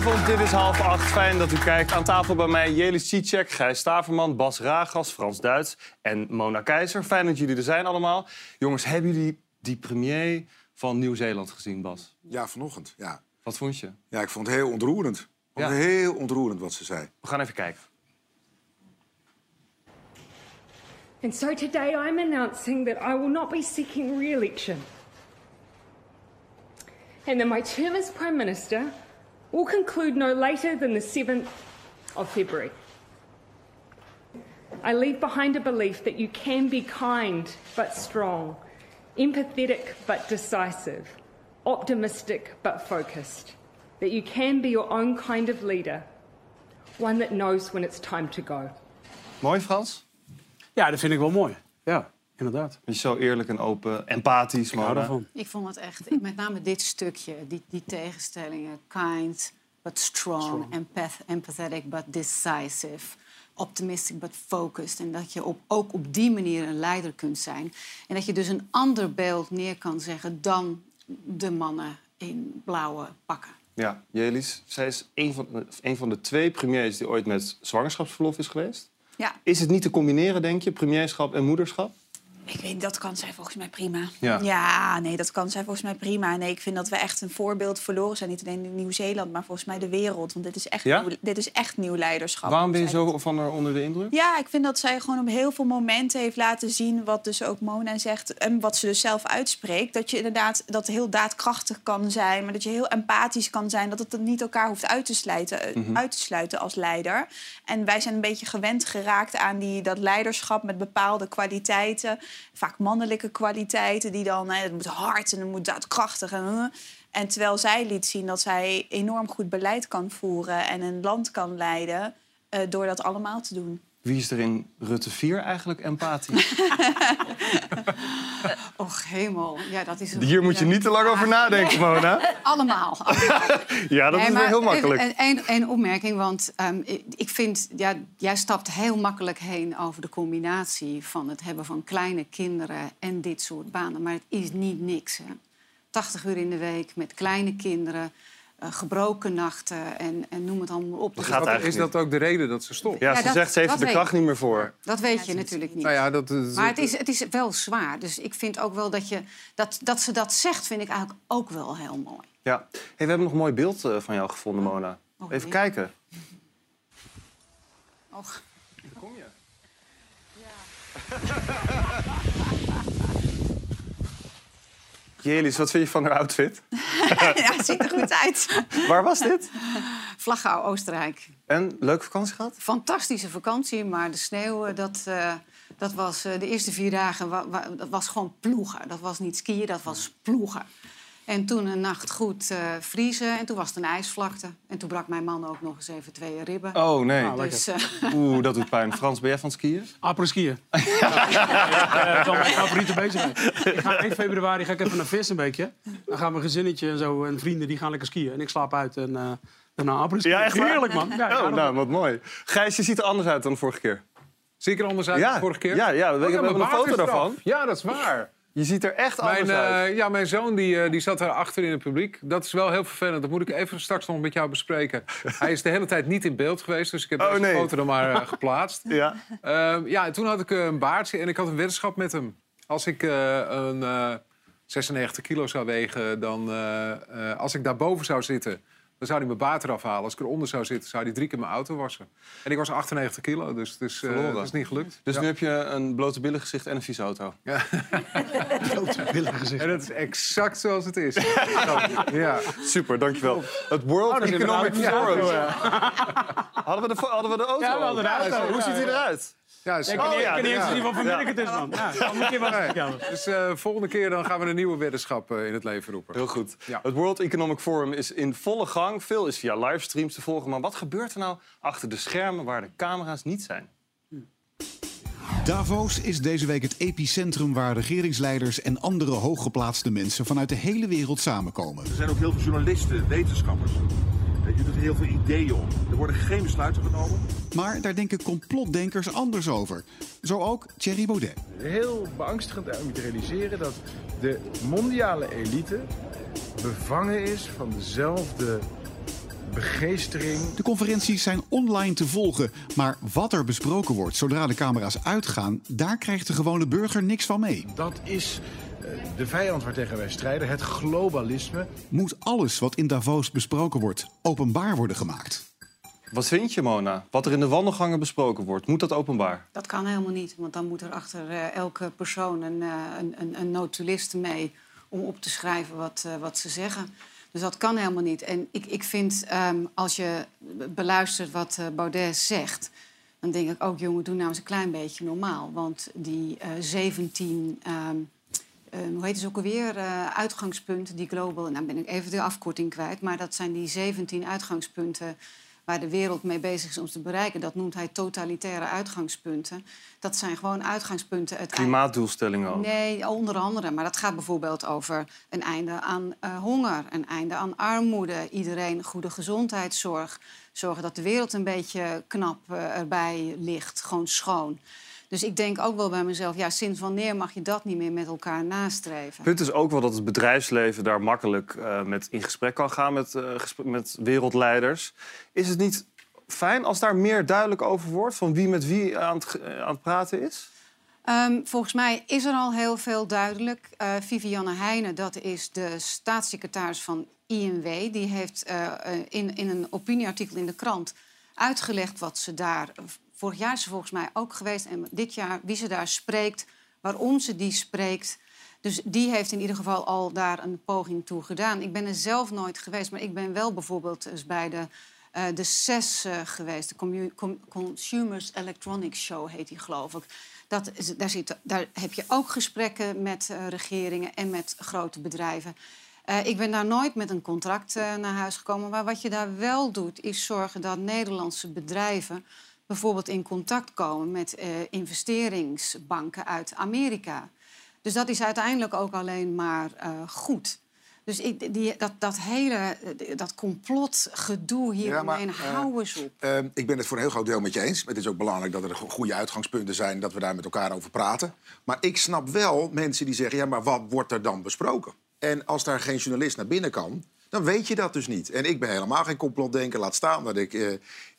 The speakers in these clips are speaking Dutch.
Goedenavond, dit is half acht. Fijn dat u kijkt. Aan tafel bij mij Jelis Cicek, Gijs Staverman, Bas Ragas, Frans Duits en Mona Keizer. Fijn dat jullie er zijn allemaal. Jongens, hebben jullie die premier van Nieuw-Zeeland gezien, Bas? Ja, vanochtend. Ja. Wat vond je? ja, ik vond het heel ontroerend. Ja. heel ontroerend wat ze zei. We gaan even kijken. And so today I'm announcing that I will not be seeking re election. And that my term as Prime Minister will conclude no later than the 7th of February. I leave behind a belief that you can be kind but strong, empathetic but decisive, optimistic but focused. That you can be your own kind of leader, one that knows when it's time to go. Mooi, Frans? Ja, dat vind ik wel mooi. Ja, inderdaad. Je zo eerlijk en open, empathisch, Ik hou. Ik vond het echt, met name dit stukje, die, die tegenstellingen. Kind, but strong. Empath, empathetic, but decisive. Optimistic, but focused. En dat je op, ook op die manier een leider kunt zijn. En dat je dus een ander beeld neer kan zeggen dan de mannen in blauwe pakken. Ja, Jelis, zij is een van, de, een van de twee premiers die ooit met zwangerschapsverlof is geweest. Ja, Is het niet te combineren, denk je, premierschap en moederschap? Ik weet, dat kan zij volgens mij prima. Ja. nee, dat kan zij volgens mij prima. Nee, ik vind dat we echt een voorbeeld verloren zijn. Niet alleen in Nieuw-Zeeland, maar volgens mij de wereld. Want dit is echt, Ja? nieuw, dit is echt nieuw leiderschap. Waarom ben je zo van haar onder de indruk? Ja, ik vind dat zij gewoon op heel veel momenten heeft laten zien... wat dus ook Mona zegt en wat ze dus zelf uitspreekt. Dat je inderdaad dat heel daadkrachtig kan zijn... maar dat je heel empathisch kan zijn. Dat het niet elkaar hoeft uit te, sluiten, eh, Mhm. uit te sluiten als leider. En wij zijn een beetje gewend geraakt aan die, dat leiderschap... met bepaalde kwaliteiten, vaak mannelijke kwaliteiten... die dan, het moet hard en het moet daadkrachtig en... eh. En terwijl zij liet zien dat zij enorm goed beleid kan voeren... en een land kan leiden eh, door dat allemaal te doen. Wie is er in Rutte 4 eigenlijk empathisch? och hemel. Ja, dat is een Hier moet je niet te lang over nadenken, Mona. Allemaal. allemaal. Ja, dat Nee, is wel heel makkelijk. Een, een, een opmerking, want ehm, ik- ik vind... Ja, jij stapt heel makkelijk heen over de combinatie... van het hebben van kleine kinderen en dit soort banen. Maar het is niet niks, hè. 80 uur in de week met kleine kinderen... eh, gebroken nachten en, en noem het allemaal op. Dat Dus gaat dat, Wat, is dat ook de reden dat ze stopt? Ja, Ja, ze dat- zegt ze heeft er de kracht niet meer voor. dat weet je natuurlijk niet. Nou ja, dat, dat- Maar het is, het is wel zwaar. Dus ik vind ook wel dat, je, dat, dat ze dat zegt, vind ik eigenlijk ook wel heel mooi. Ja. Hey, we hebben nog een mooi beeld eh, van jou gevonden, Mona. Oh, Even nee. kijken. Och. Kom je? Jelis, wat vind je van haar outfit? ja, het ziet er goed uit. Waar was dit? Vlagau, Oostenrijk. En, leuke vakantie gehad? Fantastische vakantie, maar de sneeuw, eh, dat, eh, dat was eh, de eerste vier dagen wa- wa- dat was gewoon ploegen. Dat was niet skiën, dat was ploegen. En toen een nacht goed eh, vriezen en toen was het een ijsvlakte. En toen brak mijn man ook nog eens even twee ribben. Oh, nee. Nou, dus eh, Oeh, dat doet pijn. Frans, ben jij van het skiën? Apres-skiën. Ja. Eh, dat is wel mijn favoriete bezigheid. Ik ga 1 februari ga ik even naar Vis een beetje. Dan gaan mijn gezinnetje en zo en vrienden die gaan lekker skiën. En ik slaap uit en eh daarna apres-skiën. Ja, echt waar? Heerlijk, man. Ja, ik Oh, nou, wat mooi. Gijs, je ziet er anders uit dan de vorige keer. Zeker anders uit Ja, dan vorige keer? ja, ja, we- we Oh hebben mijn een foto daarvan. Ja, dat is waar. Je ziet er echt anders Mijn, uit. eh, ja, mijn zoon die, eh, die zat daar achter in het publiek. Dat is wel heel vervelend. Dat moet ik even straks nog met jou bespreken. Hij is de hele tijd niet in beeld geweest, dus ik heb Oh, deze nee. foto dan maar eh, geplaatst. Ja. Ehm, ja, en toen had ik een baardje en ik had een weddenschap met hem. Als ik een eh, 96 kilo zou wegen, dan als ik daarboven zou zitten, dan zou hij mijn baard eraf halen. Als ik eronder zou zitten, zou hij drie keer mijn auto wassen. En ik was 98 kilo, dus het is, eh, is niet gelukt. Dus Ja. nu heb je een blote billen gezicht en een vieze auto. En dat is exact zoals het is. ja. Super, dankjewel. Het World Oh, dat Economic Forum. Hadden we de, hadden we de auto? Ja, we hadden de auto. Hoe ziet hij eruit? Ja, is- Ik kan niet, Oh, ja, ik kan niet eens ja. zien wat voor merk het is, man. Ja, dan moet je wat vertellen. Dus eh, volgende keer dan gaan we een nieuwe weddenschap eh, in het leven roepen. Heel goed. Ja. Het World Economic Forum is in volle gang. Veel is via livestreams te volgen. Maar wat gebeurt er nou achter de schermen waar de camera's niet zijn? Davos is deze week het epicentrum waar regeringsleiders en andere hooggeplaatste mensen vanuit de hele wereld samenkomen. Er zijn ook heel veel journalisten, wetenschappers. Je doet er heel veel ideeën om. Er worden geen besluiten genomen. Maar daar denken complotdenkers anders over. Zo ook Thierry Baudet. heel beangstigend om je te realiseren dat de mondiale elite bevangen is van dezelfde begeestering. De conferenties zijn online te volgen, maar wat er besproken wordt zodra de camera's uitgaan, daar krijgt de gewone burger niks van mee. Dat is eh, de vijand waartegen wij strijden, het globalisme. Moet alles wat in Davos besproken wordt openbaar worden gemaakt? Wat vind je, Mona? Wat er in de wandelgangen besproken wordt, moet dat openbaar? Dat kan helemaal niet, want dan moet er achter eh, elke persoon een, eh, een, een, een notulist mee om op te schrijven wat, eh, wat ze zeggen. Dus dat kan helemaal niet. En ik, ik vind, ehm, als je beluistert wat eh, Baudet zegt, dan denk ik ook, jongen, doe nou eens een klein beetje normaal. Want die eh 17, ehm, eh, hoe heet het ook alweer, eh, uitgangspunten, die global, nou ben ik even de afkorting kwijt, maar dat zijn die 17 uitgangspunten waar de wereld mee bezig is om ze te bereiken. Dat noemt hij totalitaire uitgangspunten. Dat zijn gewoon uitgangspunten uit Klimaatdoelstellingen ook. Nee, onder andere. Maar dat gaat bijvoorbeeld over een einde aan eh, honger, een einde aan armoede, iedereen goede gezondheidszorg, zorgen dat de wereld een beetje knap eh, erbij ligt, gewoon schoon. Dus ik denk ook wel bij mezelf, ja, sinds wanneer mag je dat niet meer met elkaar nastreven? Het punt is ook wel dat het bedrijfsleven daar makkelijk eh, met in gesprek kan gaan met, eh, met wereldleiders. Is het niet fijn als daar meer duidelijk over wordt van wie met wie aan het, eh, aan het praten is? Ehm, volgens mij is er al heel veel duidelijk. Vivianne Heijnen, dat is de staatssecretaris van INW... die heeft in, in een opinieartikel in de krant uitgelegd wat ze daar... Vorig jaar is ze volgens mij ook geweest en dit jaar wie ze daar spreekt... waarom ze die spreekt... Dus die heeft in ieder geval al daar een poging toe gedaan. Ik ben er zelf nooit geweest, maar ik ben wel bijvoorbeeld eens bij de, eh, de CES eh, geweest. De Consumers Electronics Show heet die, geloof ik. Dat daar, zit, daar heb je ook gesprekken met eh, regeringen en met grote bedrijven. Ik ben daar nooit met een contract naar huis gekomen. Maar wat je daar wel doet, is zorgen dat Nederlandse bedrijven bijvoorbeeld in contact komen met eh, investeringsbanken uit Amerika. Dus dat is uiteindelijk ook alleen maar eh, goed. Dus ik, die, dat, dat hele dat complotgedoe hier Ja, maar, eh, hou eens op. Ik ben het voor een heel groot deel met je eens. Het is ook belangrijk dat er go- goede uitgangspunten zijn... dat we daar met elkaar over praten. Maar ik snap wel mensen die zeggen... ja, maar wat wordt er dan besproken? En als daar geen journalist naar binnen kan... dan weet je dat dus niet. En ik ben helemaal geen complotdenker. Laat staan dat ik eh,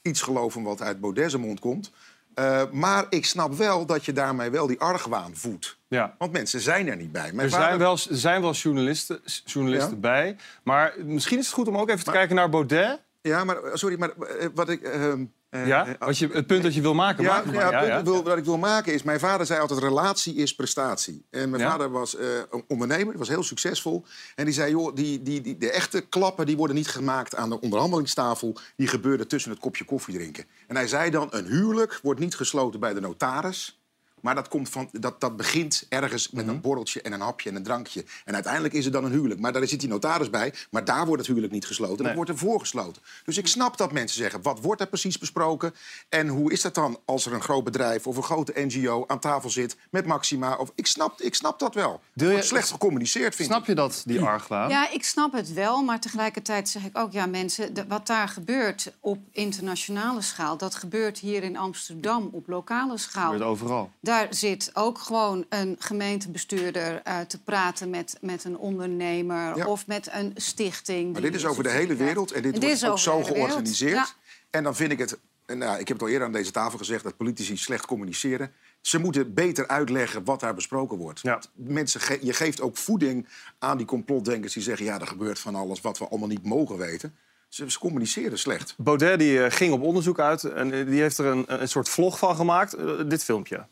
iets geloof van wat uit Baudet's mond komt. Eh, maar ik snap wel dat je daarmee wel die argwaan voedt. Ja. Want mensen zijn er niet bij. Mijn Er vader- zijn wel, er zijn wel journalisten, journalisten Ja? bij. Maar misschien is het goed om ook even te kijken naar Baudet. Ja, maar eh, sorry, maar wat ik... ehm, eh, Ja? eh, Wat je, het punt dat je wil maken. Ja, het ja, maar. het punt Wil, wat ik wil maken is... Mijn vader zei altijd, relatie is prestatie. En mijn vader was eh, een ondernemer, was heel succesvol. En die zei, joh, die, die, die, de echte klappen... die worden niet gemaakt aan de onderhandelingstafel. Die gebeuren tussen het kopje koffie drinken. En hij zei dan, een huwelijk wordt niet gesloten bij de notaris... Maar dat, komt van, dat, dat begint ergens met Mhm. een borreltje en een hapje en een drankje. En uiteindelijk is het dan een huwelijk. Maar daar zit die notaris bij. Maar daar wordt het huwelijk niet gesloten. Dat Nee. wordt ervoor gesloten. Dus ik snap dat mensen zeggen, wat wordt er precies besproken? En hoe is dat dan als er een groot bedrijf of een grote NGO aan tafel zit met Maxima? Of, ik, snap, ik snap dat wel. Deel Het je- wordt slecht gecommuniceerd, vind Snap ik. je dat, die argwaan? Ja, ik snap het wel, maar tegelijkertijd zeg ik ook... ja, mensen, de- wat daar gebeurt op internationale schaal... dat gebeurt hier in Amsterdam op lokale schaal. gebeurt overal. Daar zit ook gewoon een gemeentebestuurder eh, te praten met, met een ondernemer... Ja. of met een stichting. Maar dit is over de hele wereld en dit En wordt is ook zo georganiseerd. Ja. En dan vind ik het... en Nou, ik heb het al eerder aan deze tafel gezegd dat politici slecht communiceren. Ze moeten beter uitleggen wat daar besproken wordt. Ja. Mensen ge- je geeft ook voeding aan die complotdenkers die zeggen... ja, er gebeurt van alles wat we allemaal niet mogen weten. Ze, ze communiceren slecht. Baudet die, eh, ging op onderzoek uit en eh, die heeft er een, een soort vlog van gemaakt. Dit filmpje.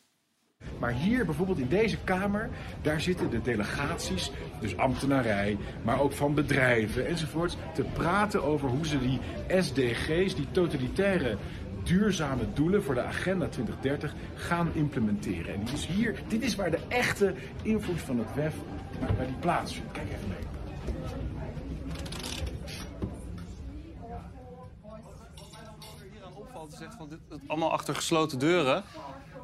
Maar hier bijvoorbeeld in deze Kamer, daar zitten de delegaties, dus ambtenarij, maar ook van bedrijven enzovoorts, te praten over hoe ze die SDG's, die totalitaire duurzame doelen voor de Agenda 2030 gaan implementeren. En dus hier, dit is waar de echte invloed van het WEF, waar die plaatsvindt. Kijk even mee. opvalt, zegt van dit, het allemaal achter gesloten deuren.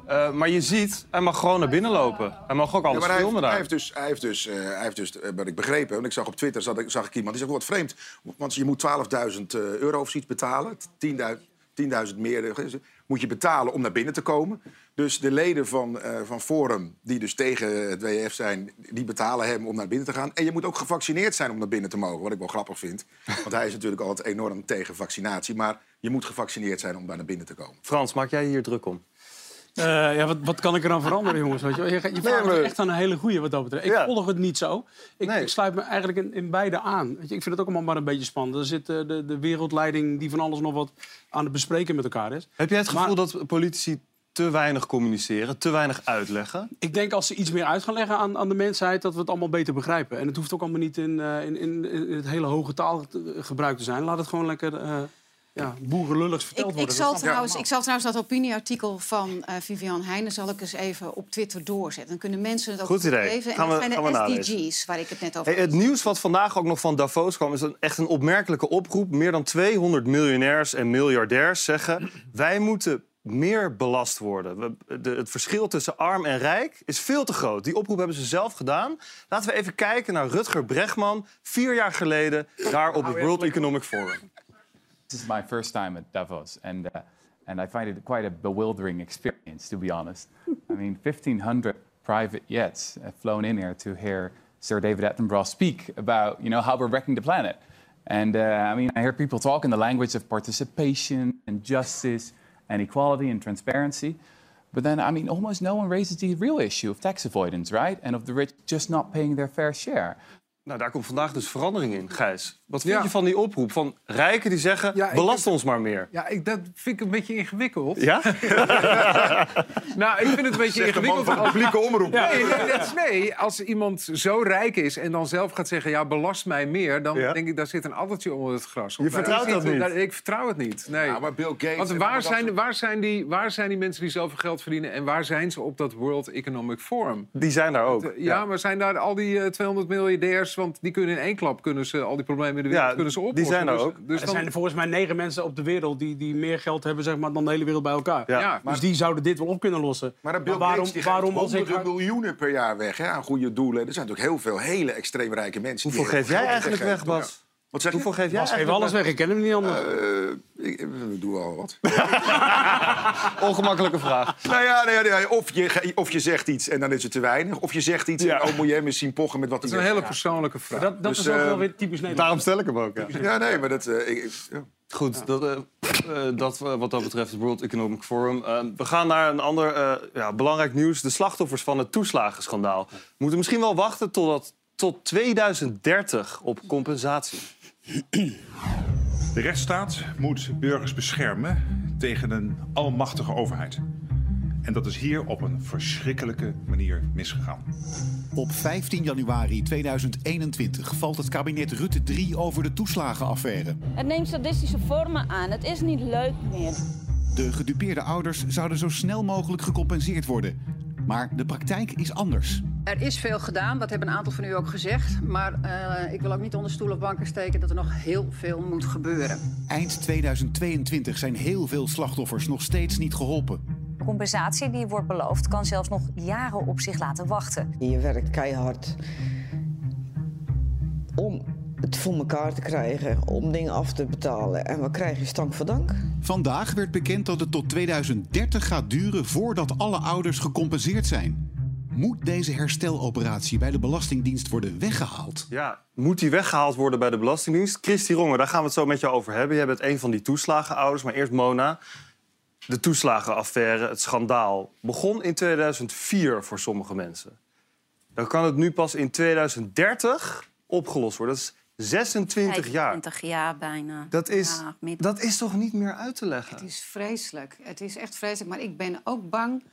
Eh, maar je ziet, hij mag gewoon naar binnen lopen. Hij mag ook Ja, alles hij, heeft, filmen hij daar. heeft dus, hij heeft dus, eh, hij heeft dus eh, wat ik begrepen, want ik zag op Twitter zag ik, zag ik iemand die zegt, wat vreemd, want je moet 12.000 euro of zoiets betalen, 10.000 10.000 meer. moet je betalen om naar binnen te komen. Dus de leden van, van Forum, die dus tegen het WEF zijn... die betalen hem om naar binnen te gaan. En je moet ook gevaccineerd zijn om naar binnen te mogen. Wat ik wel grappig vind. Want hij is natuurlijk altijd enorm tegen vaccinatie. Maar je moet gevaccineerd zijn om daar naar binnen te komen. Frans, maak jij hier druk om? Eh, ja, wat, wat kan ik eraan veranderen, jongens? Weet je, je, je vraagt maar- echt aan een hele goeie wat dat betreft. Ik Ja. volg het niet zo. Ik, Nee. ik sluit me eigenlijk in, in beide aan. Weet je, ik vind het ook allemaal maar een beetje spannend. Er zit eh, de, de wereldleiding die van alles nog wat aan het bespreken met elkaar is. Heb jij het gevoel Maar- dat politici te weinig communiceren, te weinig uitleggen? Ik denk als ze iets meer uit gaan leggen aan, aan de mensheid... dat we het allemaal beter begrijpen. En het hoeft ook allemaal niet in, eh, in, in, in het hele hoge taalgebruik te zijn. Laat het gewoon lekker ja, boerenlulligs verteld Ik, ik, worden. zal Dat snap trouwens, ik zal trouwens dat opinieartikel van eh Vivian Heijnen... zal ik eens even op Twitter doorzetten. Dan kunnen mensen het ook Goed idee. En Gaan dat we- zijn gaan we de nalezen. SDG's, waar ik het net over Hey, het nieuws wat vandaag ook nog van Davos kwam... is een, echt een opmerkelijke oproep. Meer dan 200 miljonairs en miljardairs zeggen... wij moeten meer belast worden. We- de, het verschil tussen arm en rijk is veel te groot. Die oproep hebben ze zelf gedaan. Laten we even kijken naar Rutger Bregman... vier jaar geleden daar op het World Economic Forum. This is my first time at Davos, and uh, and I find it quite a bewildering experience, to be honest. I mean, 1,500 private jets have flown in here to hear Sir David Attenborough speak about, you know, how we're wrecking the planet. And uh, I mean, I hear people talk in the language of participation and justice and equality and transparency. But then, I mean, almost no one raises the real issue of tax avoidance, right? And of the rich just not paying their fair share. Nou, daar komt vandaag dus verandering in, Gijs. Wat vind Ja. je van die oproep van rijken die zeggen... Ja, ik belast ons maar meer? Ja, ik, dat vind ik een beetje ingewikkeld. Ja? Nou, ik vind het een beetje Zegt de man ingewikkeld. van publieke omroep. Nee, nee, nee, als iemand zo rijk is en dan zelf gaat zeggen... ja, belast mij meer, dan Ja. denk ik, daar zit een addertje onder het gras. Je vertrouwt dat niet? Ik vertrouw het niet, nee. Ja, maar Bill Gates... Want waar zijn, waar, zijn die, waar zijn die mensen die zoveel geld verdienen... en waar zijn ze op dat World Economic Forum? Die zijn daar ook. Ja, maar zijn daar al die eh, 200 miljardairs... want die kunnen in één klap kunnen ze, al die problemen in de wereld Ja, kunnen ze die oplossen. zijn er Dus- ook. Dus er dan, zijn er volgens mij negen mensen op de wereld die, die meer geld hebben zeg maar, dan de hele wereld bij elkaar. Ja. ja, dus die zouden dit wel op kunnen lossen. Maar dat Bill waarom, Gates die geeft waarom als ik... honderden miljoenen per jaar weg hè, aan goede doelen. Er zijn natuurlijk heel veel hele extreem rijke mensen. die Hoeveel geef jij eigenlijk weg. Bas? Wat zeg je? Hoeveel geef jij Bas eigenlijk alles weg, ik ken hem niet anders. Eh, ik, ik doe wel wat. Ongemakkelijke vraag. nou ja, nee, nee, of, je, of je zegt iets en dan is het te weinig. Of je zegt iets Ja. en oh, moet je hem eens zien pochen met wat dat hij is een hele persoonlijke vraag. dat dat dus, is ook wel weer typisch Nederland. Daarom stel ik hem ook. Ja. Ja, nee, maar dat... eh, ik, ik- ja. Goed, dat, eh, dat wat dat betreft het World Economic Forum. We gaan naar een ander eh, ja, belangrijk nieuws. De slachtoffers van het toeslagenschandaal moeten misschien wel wachten totdat, tot 2030 op compensatie. De rechtsstaat moet burgers beschermen tegen een almachtige overheid. En dat is hier op een verschrikkelijke manier misgegaan. Op 15 januari 2021 valt het kabinet Rutte 3 over de toeslagenaffaire. Het neemt sadistische vormen aan. Het is niet leuk meer. De gedupeerde ouders zouden zo snel mogelijk gecompenseerd worden. Maar de praktijk is anders. Er is veel gedaan, dat hebben een aantal van u ook gezegd. Maar eh, ik wil ook niet onder stoel of banken steken dat er nog heel veel moet gebeuren. Eind 2022 zijn heel veel slachtoffers nog steeds niet geholpen. De compensatie die wordt beloofd kan zelfs nog jaren op zich laten wachten. Je werkt keihard om het voor elkaar te krijgen, om dingen af te betalen. En wat krijg je stank voor dank? Vandaag werd bekend dat het tot 2030 gaat duren voordat alle ouders gecompenseerd zijn. Moet deze hersteloperatie bij de Belastingdienst worden weggehaald? Ja, moet die weggehaald worden bij de Belastingdienst? Christy Rongen, daar gaan we het zo met je over hebben. Jij bent een van die toeslagenouders, maar eerst Mona. De toeslagenaffaire, het schandaal, begon in 2004 voor sommige mensen. Dan kan het nu pas in 2030 opgelost worden. Dat is 26 jaar. 20 jaar bijna. Dat is, Ja, dat is toch niet meer uit te leggen? Het is vreselijk. Het is echt vreselijk. Maar ik ben ook bang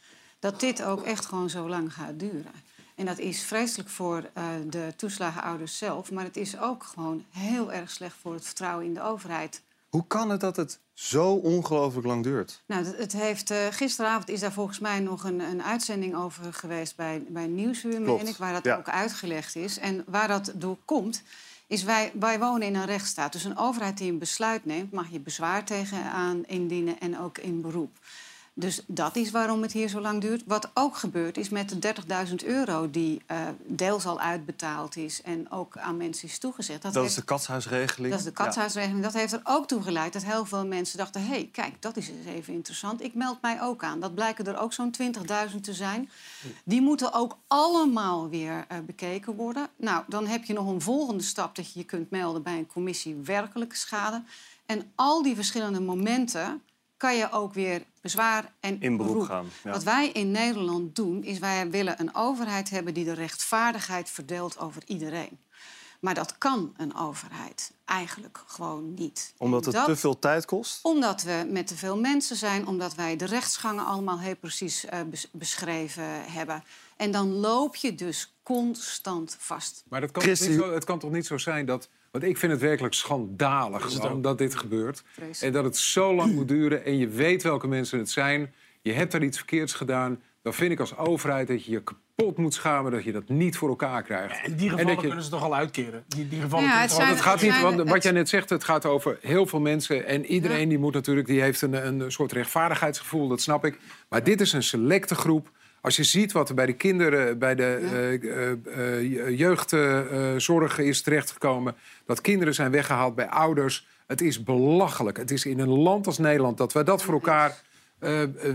dat dit ook echt gewoon zo lang gaat duren. En dat is vreselijk voor eh, de toeslagenouders zelf. Maar het is ook gewoon heel erg slecht voor het vertrouwen in de overheid. Hoe kan het dat het zo ongelooflijk lang duurt? Nou, het- het heeft, eh, gisteravond is daar volgens mij nog een, een uitzending over geweest bij, bij Nieuwsuur, meen ik, waar dat ja. ook uitgelegd is. En waar dat door komt, is wij, wij wonen in een rechtsstaat. Dus een overheid die een besluit neemt, mag je bezwaar tegenaan indienen en ook in beroep. Dus dat is waarom het hier zo lang duurt. Wat ook gebeurt is met de 30.000 euro die eh, deels al uitbetaald is en ook aan mensen is toegezegd. Dat, heeft- is de katshuisregeling. dat is de katshuisregeling. Dat heeft er ook toe geleid dat heel veel mensen dachten... hé, hey, kijk, dat is eens even interessant. Ik meld mij ook aan. Dat blijken er ook zo'n 20.000 te zijn. Die moeten ook allemaal weer eh, bekeken worden. Nou, dan heb je nog een volgende stap... dat je je kunt melden bij een commissie werkelijke schade. En al die verschillende momenten kan je ook weer bezwaar en In beroep beroep. gaan, ja. Wat wij in Nederland doen, is wij willen een overheid hebben... die de rechtvaardigheid verdeelt over iedereen. Maar dat kan een overheid eigenlijk gewoon niet. Omdat het Dat- te veel tijd kost? Omdat we met te veel mensen zijn, omdat wij de rechtsgangen allemaal heel precies eh, bes- beschreven hebben. En dan loop je dus constant vast. Maar dat kan niet zo, het kan toch niet zo zijn dat... Want ik vind het werkelijk schandalig dat dit gebeurt. Vreselijk. En dat het zo lang moet duren en je weet welke mensen het zijn. Je hebt daar iets verkeerds gedaan. Dan vind ik als overheid dat je je kapot moet schamen dat je dat niet voor elkaar krijgt. In die En gevallen dat je- kunnen ze toch al uitkeren? Die, die gevallen Ja, kunnen het toch al- Want het gaat niet, zijn- want wat jij net zegt, het gaat over heel veel mensen. En iedereen die moet natuurlijk, die heeft een, een soort rechtvaardigheidsgevoel, dat snap ik. Maar dit is een selecte groep. Als je ziet wat er bij de kinderen, bij de eh, eh, eh, jeugdzorg is terechtgekomen. Dat kinderen zijn weggehaald bij ouders. Het is belachelijk. Het is in een land als Nederland dat wij dat voor elkaar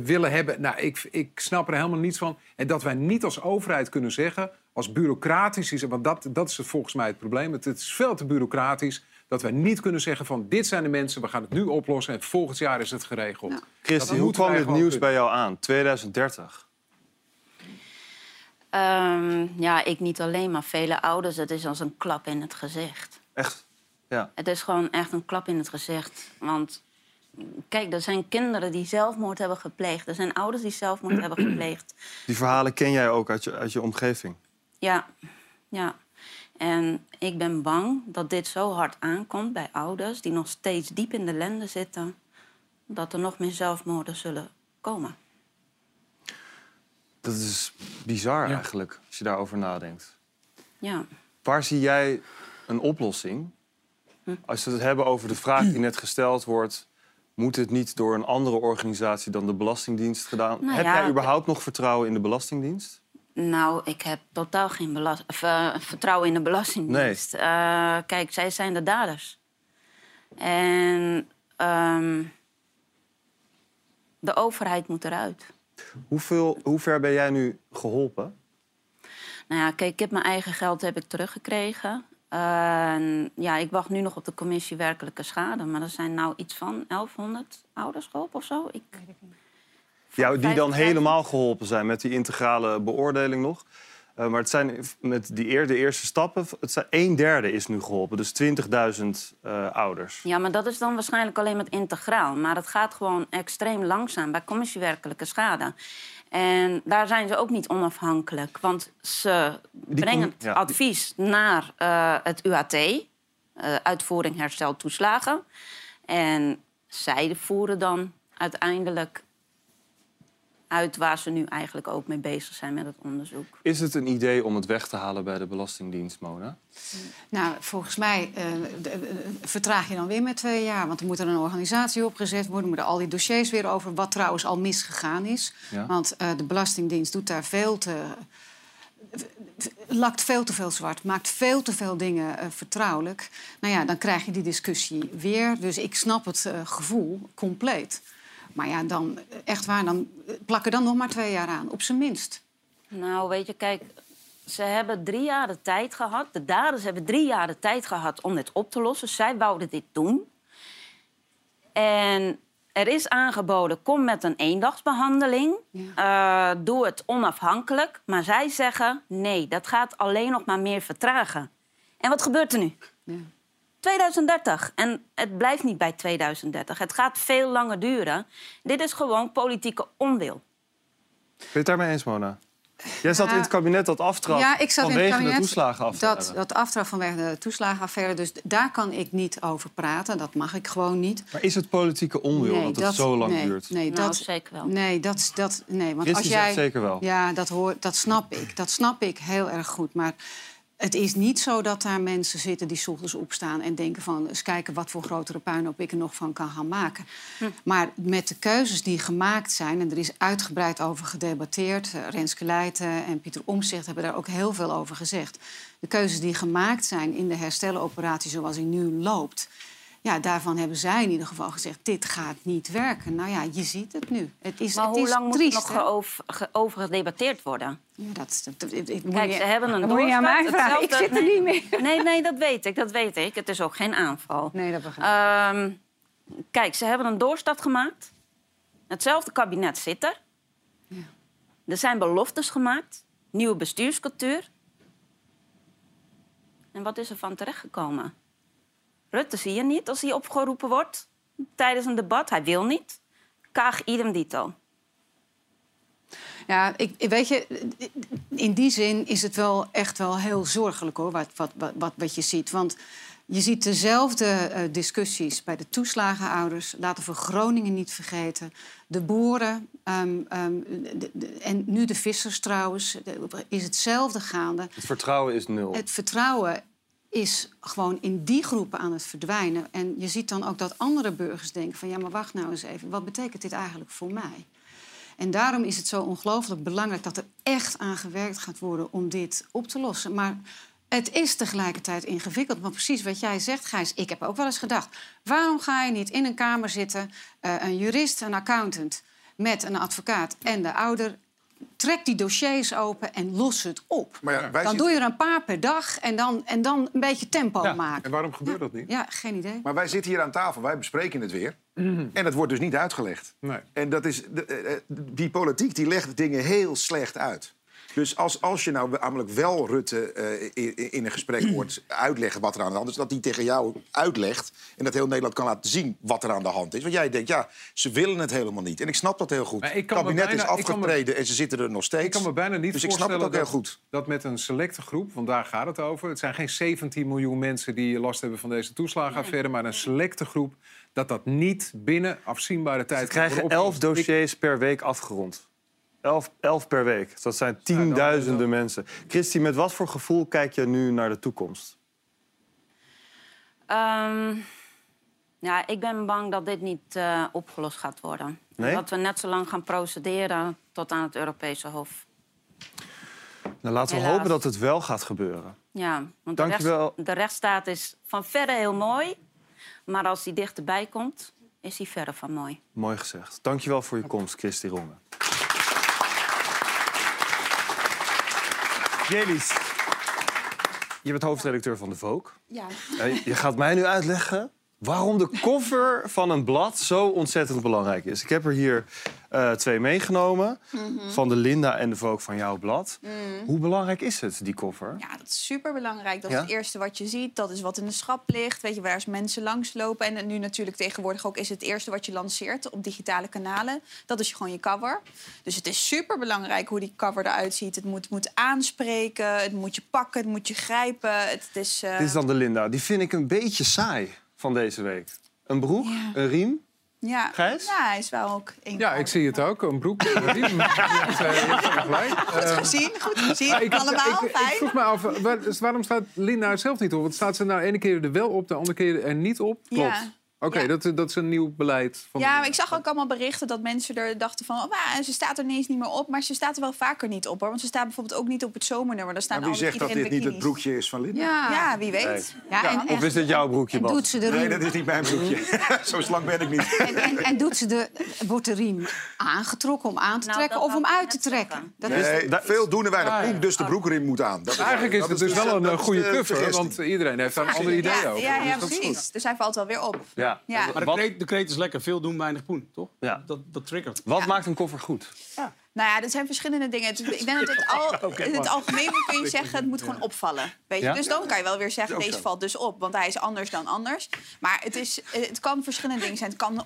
willen hebben. Nou, ik, ik snap er helemaal niets van. En dat wij niet als overheid kunnen zeggen, als bureaucratisch is... want dat, dat is het volgens mij het probleem. Het, het is veel te bureaucratisch dat wij niet kunnen zeggen van... dit zijn de mensen, we gaan het nu oplossen en volgend jaar is het geregeld. Christy, Dat hoe kwam dit nieuws kunnen. bij jou aan? 2030. Ehm, ja, ik niet alleen, maar vele ouders. Het is als een klap in het gezicht. Echt? Ja. Het is gewoon echt een klap in het gezicht. Want kijk, er zijn kinderen die zelfmoord hebben gepleegd. Er zijn ouders die zelfmoord hebben gepleegd. Die verhalen ken jij ook uit je, uit je omgeving. Ja, ja. En ik ben bang dat dit zo hard aankomt bij ouders die nog steeds diep in de lende zitten, dat er nog meer zelfmoorden zullen komen. Dat is bizar eigenlijk, als je daarover nadenkt. Ja. Waar zie jij een oplossing? Hm. Als we het hebben over de vraag die net gesteld wordt... moet het niet door een andere organisatie dan de Belastingdienst gedaan? Nou Heb ja, jij überhaupt nog vertrouwen in de Belastingdienst? Nou, ik heb totaal geen belas- of, eh, vertrouwen in de Belastingdienst. Eh, kijk, zij zijn de daders. En ehm, de overheid moet eruit. Hoeveel, hoe ver ben jij nu geholpen? Nou ja, kijk, ik heb mijn eigen geld heb ik teruggekregen. En ja, ik wacht nu nog op de commissie werkelijke schade. Maar er zijn nou iets van 1100 ouders geholpen of zo. Ik... Ja, die dan 50.000. helemaal geholpen zijn met die integrale beoordeling nog. Eh, maar het zijn met die eer, de eerste stappen, het zijn, een derde is nu geholpen. Dus 20.000 eh, ouders. Ja, maar dat is dan waarschijnlijk alleen met integraal. Maar het gaat gewoon extreem langzaam bij commissie werkelijke schade. En daar zijn ze ook niet onafhankelijk. Want ze brengen die- advies naar eh, het UAT. uitvoering herstel toeslagen. En zij voeren dan uiteindelijk uit waar ze nu eigenlijk ook mee bezig zijn met het onderzoek. Is het een idee om het weg te halen bij de Belastingdienst, Mona? Nou, volgens mij eh, de- eh, vertraag je dan weer met twee jaar. Want er moet er een organisatie opgezet worden. Er moeten al die dossiers weer over, wat trouwens al misgegaan is. Ja. Want eh, de Belastingdienst doet daar veel te... lakt veel te veel zwart, maakt veel te veel dingen eh, vertrouwelijk. Nou ja, dan krijg je die discussie weer. Dus ik snap het eh, gevoel compleet. Maar ja, dan echt waar, dan plak er dan nog maar twee jaar aan, op zijn minst. Nou, weet je, kijk, ze hebben drie jaar de tijd gehad. De daders hebben drie jaar de tijd gehad om dit op te lossen. Zij wouden dit doen. En er is aangeboden, kom met een eendagsbehandeling. Eh, doe het onafhankelijk. Maar zij zeggen, nee, dat gaat alleen nog maar meer vertragen. En wat gebeurt er nu? 2030. En het blijft niet bij 2030. Het gaat veel langer duren. Dit is gewoon politieke onwil. Ben je het daarmee eens, Mona? Jij zat Ja. in het kabinet dat aftrad Ja, ik zat in vanwege het kabinet de toeslagenaffaire. Dat, dat aftrap vanwege de toeslagenaffaire. Dus daar kan ik niet over praten. Dat mag ik gewoon niet. Maar is het politieke onwil dat het zo lang nee, duurt? Nee, Nou, dat, zeker wel. Nee, dat, dat, nee want als jij, zegt zeker wel. Ja, dat, hoor, dat snap ik. Dat snap ik heel erg goed. Maar het is niet zo dat daar mensen zitten die 's ochtends opstaan en denken van eens kijken wat voor grotere puinhoop ik er nog van kan gaan maken. Maar met de keuzes die gemaakt zijn, en er is uitgebreid over gedebatteerd, eh, Renske Leijten en Pieter Omtzigt hebben daar ook heel veel over gezegd. De keuzes die gemaakt zijn in de hersteloperatie zoals die nu loopt, ja, daarvan hebben zij in ieder geval gezegd: dit gaat niet werken. Nou ja, je ziet het nu. Het is, Maar het hoe is lang moet er nog over gedebatteerd worden? Ja, dat, dat, dat- dat- moet Kijk, ze hebben een doorstart. Ik zit er niet meer. Nee, nee, dat weet ik, dat weet ik. Het is ook geen aanval. Nee, dat begrijp ik. Ehm, kijk, ze hebben een doorstart gemaakt. Hetzelfde kabinet zit er. Er zijn beloftes gemaakt. Nieuwe bestuurscultuur. En wat is er van terechtgekomen? Rutte zie je niet als hij opgeroepen wordt tijdens een debat. Hij wil niet. Kaag idem dito. Ja, ik, weet je, in die zin is het wel echt wel heel zorgelijk hoor, wat, wat, wat, wat, je ziet. Want je ziet dezelfde eh, discussies bij de toeslagenouders. Laten we Groningen niet vergeten. De boeren ehm, ehm, de- de- en nu de vissers trouwens. de- is hetzelfde gaande. Het vertrouwen is nul. Het vertrouwen is gewoon in die groepen aan het verdwijnen. En je ziet dan ook dat andere burgers denken van... ja, maar wacht nou eens even, wat betekent dit eigenlijk voor mij? En daarom is het zo ongelooflijk belangrijk dat er echt aan gewerkt gaat worden om dit op te lossen. Maar het is tegelijkertijd ingewikkeld. Want precies wat jij zegt, Gijs, ik heb ook wel eens gedacht... waarom ga je niet in een kamer zitten, eh, een jurist, een accountant... met een advocaat en de ouder... Trek die dossiers open en los het op. Maar ja, wij dan doe je er een paar per dag en dan, en dan een beetje tempo maken. En waarom gebeurt dat niet? Ja, geen idee. Maar wij zitten hier aan tafel, wij bespreken het weer. En het wordt dus niet uitgelegd. Nee. En dat is, de- eh, eh, die politiek die legt dingen heel slecht uit. Dus als, als je nou namelijk wel Rutte eh, in, in een gesprek hoort uitleggen wat er aan de hand is... dat hij tegen jou uitlegt en dat heel Nederland kan laten zien wat er aan de hand is. Want jij denkt, ja, ze willen het helemaal niet. En ik snap dat heel goed. Het kabinet bijna- is me- afgetreden en ze zitten er nog steeds. Ik kan me bijna niet dus ik snap het ook heel dat, goed. dat met een selecte groep, want daar gaat het over... het zijn geen 17 miljoen mensen die last hebben van deze toeslagenaffaire... maar een selecte groep, dat dat niet binnen afzienbare tijd... Ze krijgen elf dossiers per week afgerond. Elf, elf per week. Dus Dat zijn tienduizenden mensen. Christy, met wat voor gevoel kijk je nu naar de toekomst? Ehm, ja, ik ben bang dat dit niet eh, opgelost gaat worden. Nee? Dat we net zo lang gaan procederen tot aan het Europese Hof. Nou, laten we Helaas. hopen dat het wel gaat gebeuren. Ja, want de, Dank je wel. rechts- de rechtsstaat is van verre heel mooi. Maar als die dichterbij komt, is die verre van mooi. Mooi gezegd. Dankjewel voor je komst, Christy Ronge. Jelis, je bent hoofdredacteur van de Vogue. Ja. Eh, Je gaat mij nu uitleggen waarom de cover van een blad zo ontzettend belangrijk is. Ik heb er hier eh, twee meegenomen. Mhm. Van de Linda en de Vogue van jouw blad. Mm. Hoe belangrijk is het, die cover? Ja, dat is super belangrijk. Dat Ja? is het eerste wat je ziet. Dat is wat in de schap ligt. Weet je, waar mensen langslopen. En nu natuurlijk tegenwoordig ook is het eerste wat je lanceert op digitale kanalen. Dat is gewoon je cover. Dus het is super belangrijk hoe die cover eruit ziet. Het moet, moet aanspreken, het moet je pakken, het moet je grijpen. Het, is, eh, Dit is dan de Linda. Die vind ik een beetje saai van deze week. Een broek, een riem. ja. Gijs? ja, hij is wel ook een Ja, ik zie het ook. Een broek. Een riem. Eh. Goed Eh, gezien, goed gezien. maar ik, Allemaal, ik, ik, fijn. vroeg me af, waar- dus waarom staat Linda er zelf niet op? Want staat ze nou de ene keer er wel op, de andere keer er niet op? Klopt. Ja. Oké, dat, dat is een nieuw beleid. Van Ja, maar ik zag ook allemaal berichten dat mensen er dachten van... Oh, ze staat er ineens niet meer op. Maar ze staat er wel vaker niet op. Hoor. Want ze staat bijvoorbeeld ook niet op het zomernummer. Daar staan Maar wie zegt dat dit niet het broekje is van Linda? Ja, Ja, wie weet. Nee. Ja, en, Of is dit jouw broekje, Bas? doet ze de Nee, riem, dat is niet mijn broekje. Zo slank ben ik niet. en, en, en doet ze de, wordt de riem aangetrokken om aan te Nou, trekken of om uit te trekken? Dat Nee, is, veel doen er weinig. Ah, ja. Oeh, dus de broekriem moet aan. Dat Eigenlijk is dat het dus wel een eh, goede de cover, want iedereen heeft daar een ander idee Ja, over. ja, Dus precies. Dus hij valt wel weer op. Ja. Ja. Maar de kreet, de kreet is lekker. Veel doen, weinig poen, toch? Ja. Dat, dat triggert. Wat maakt een cover goed? Nou ja, er zijn verschillende dingen. Ik denk dat het al, in het algemeen kun je zeggen, het moet gewoon opvallen. Weet je? Ja? Dus dan kan je wel weer zeggen, deze valt dus op. Want hij is anders dan anders. Maar het, is, het kan verschillende dingen zijn. Het kan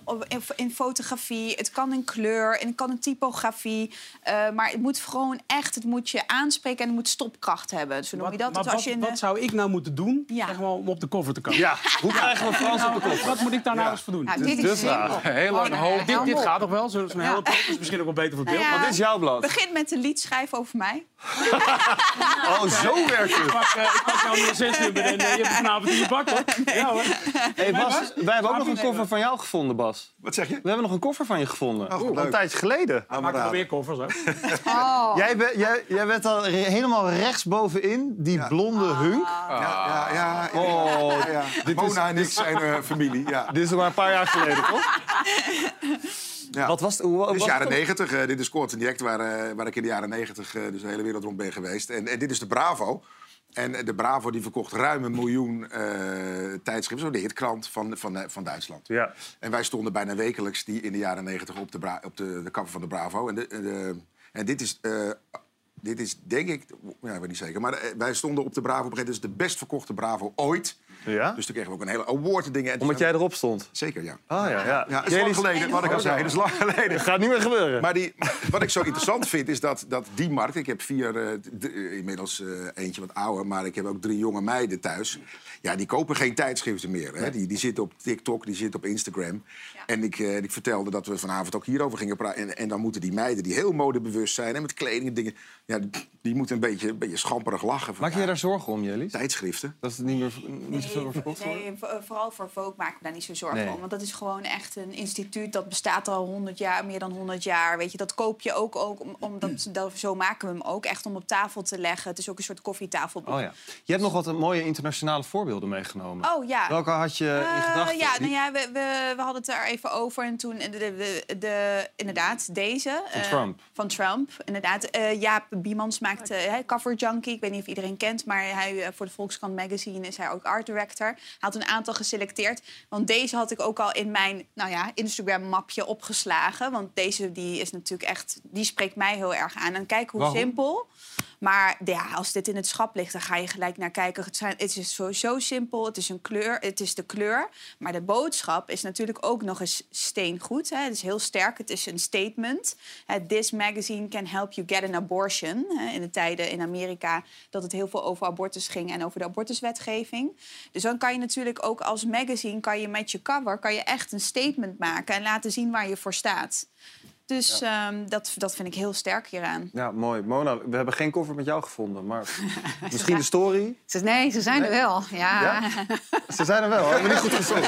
in, fotografie, het kan in kleur, en het kan in typografie. Eh, maar het moet gewoon echt, het moet je aanspreken en het moet stopkracht hebben. Zo noem je dat. maar Dus als wat, je in, wat zou ik nou moeten doen Ja. zeg maar, om op de cover te komen? Ja, hoe krijgen we Frans op de Nou, kop? Wat moet ik daar nou eens voor doen? Nou, Dit dit is. Heel lang Gewoon, hoop. eh, dit, gaat toch wel? Zo'n hele is misschien ook wel beter voor Nou beeld. Ja, Wat is jouw blad? Begin met een lied schrijven over mij. Oh, zo werkt Ik het. pak, eh, ik pak jouw 06-nummer en eh, je hebt het vanavond in je bak, hoor. Ja, hoor. Hey Bas, wij hebben ook nog een koffer van jou gevonden, Bas. Wat zeg je? We hebben nog een koffer van je gevonden. Oh, een tijdje geleden. Nog weer koffers, hoor. Oh. Jij, bent- jij, jij bent al re- helemaal rechtsbovenin, die blonde hunk. Ja, ja, ja. Oh, ja, ja. dit Mona is- en ik zijn eh, familie. Ja. Dit is nog maar een paar jaar geleden, toch? Ja. Wat was? Hoe, Dit is jaren? 90. eh, dit is Court Direct, waar, eh, waar ik in de jaren 90 eh, dus de hele wereld rond ben geweest. En, en dit is de Bravo. En de Bravo die verkocht ruim een miljoen eh, tijdschriften. Zo de hitkrant van, van, van Duitsland. Ja. En wij stonden bijna wekelijks die in de jaren 90 op de, bra- op de, de cover van de Bravo. En, de, de- en dit is... eh, dit is denk ik, ja, ik weet niet zeker, maar wij stonden op de Bravo. Op een gegeven moment, dit is de best verkochte Bravo ooit. Ja? Dus toen kregen we ook een hele award en dingen. En Omdat jij erop stond? Zeker, ja. Ah, ja, ja. Ja, het is lang geleden, wat ik al zei. Het is lang geleden. Dat gaat niet meer gebeuren. Maar die, wat ik zo interessant vind, is dat, dat die markt... Ik heb vier, eh, eh, inmiddels eh, eentje wat ouder... maar ik heb ook drie jonge meiden thuis. Ja, die kopen geen tijdschriften meer. Hè. Die, die zitten op TikTok, die zitten op Instagram. En ik, eh, ik vertelde dat we vanavond ook hierover gingen praten. En, en dan moeten die meiden, die heel modebewust zijn... en met kleding en dingen... Ja, die moeten een beetje, een beetje schamperig lachen. Van, Maak je daar zorgen om, Jelly? Tijdschriften? Dat het niet meer niet Nee, vo- vooral voor Vogue maken we daar niet zo zorgen Nee. om. Want dat is gewoon echt een instituut dat bestaat al 100 jaar, meer dan 100 jaar. Weet je, dat koop je ook, ook om, omdat dat, zo maken we hem ook. Echt om op tafel te leggen. Het is ook een soort koffietafelboek. Oh ja. Je hebt nog wat mooie internationale voorbeelden meegenomen. Oh, ja. Welke had je in Eh, gedachten? ja, nou ja, we, we, we hadden het er even over. En toen, de, de, de, de- inderdaad, deze. Van eh, Trump. Van Trump, inderdaad. Eh, Jaap Biemans maakt eh, Cover Junkie. Ik weet niet of iedereen kent, maar hij, eh, voor de Volkskrant Magazine is hij ook art director. Hij had een aantal geselecteerd. Want deze had ik ook al in mijn nou ja, Instagram-mapje opgeslagen. Want deze die is natuurlijk echt, die spreekt mij heel erg aan. En kijk hoe Waarom? simpel. Maar ja, als dit in het schap ligt, dan ga je gelijk naar kijken. Het, zijn, het is zo, zo simpel, het is, een kleur, het is de kleur. Maar de boodschap is natuurlijk ook nog eens steengoed. Hè. Het is heel sterk, het is een statement. This magazine can help you get an abortion. In de tijden in Amerika dat het heel veel over abortus ging... en over de abortuswetgeving. Dus dan kan je natuurlijk ook als magazine... kan je met je cover kan je echt een statement maken... en laten zien waar je voor staat. Dus ehm, dat, dat vind ik heel sterk hieraan. Ja, mooi. Mona, we hebben geen koffer met jou gevonden, maar misschien de story. Ze- Nee, ze zijn er wel. Ja. Ja? Ze zijn er wel, hebben we niet goed gezocht.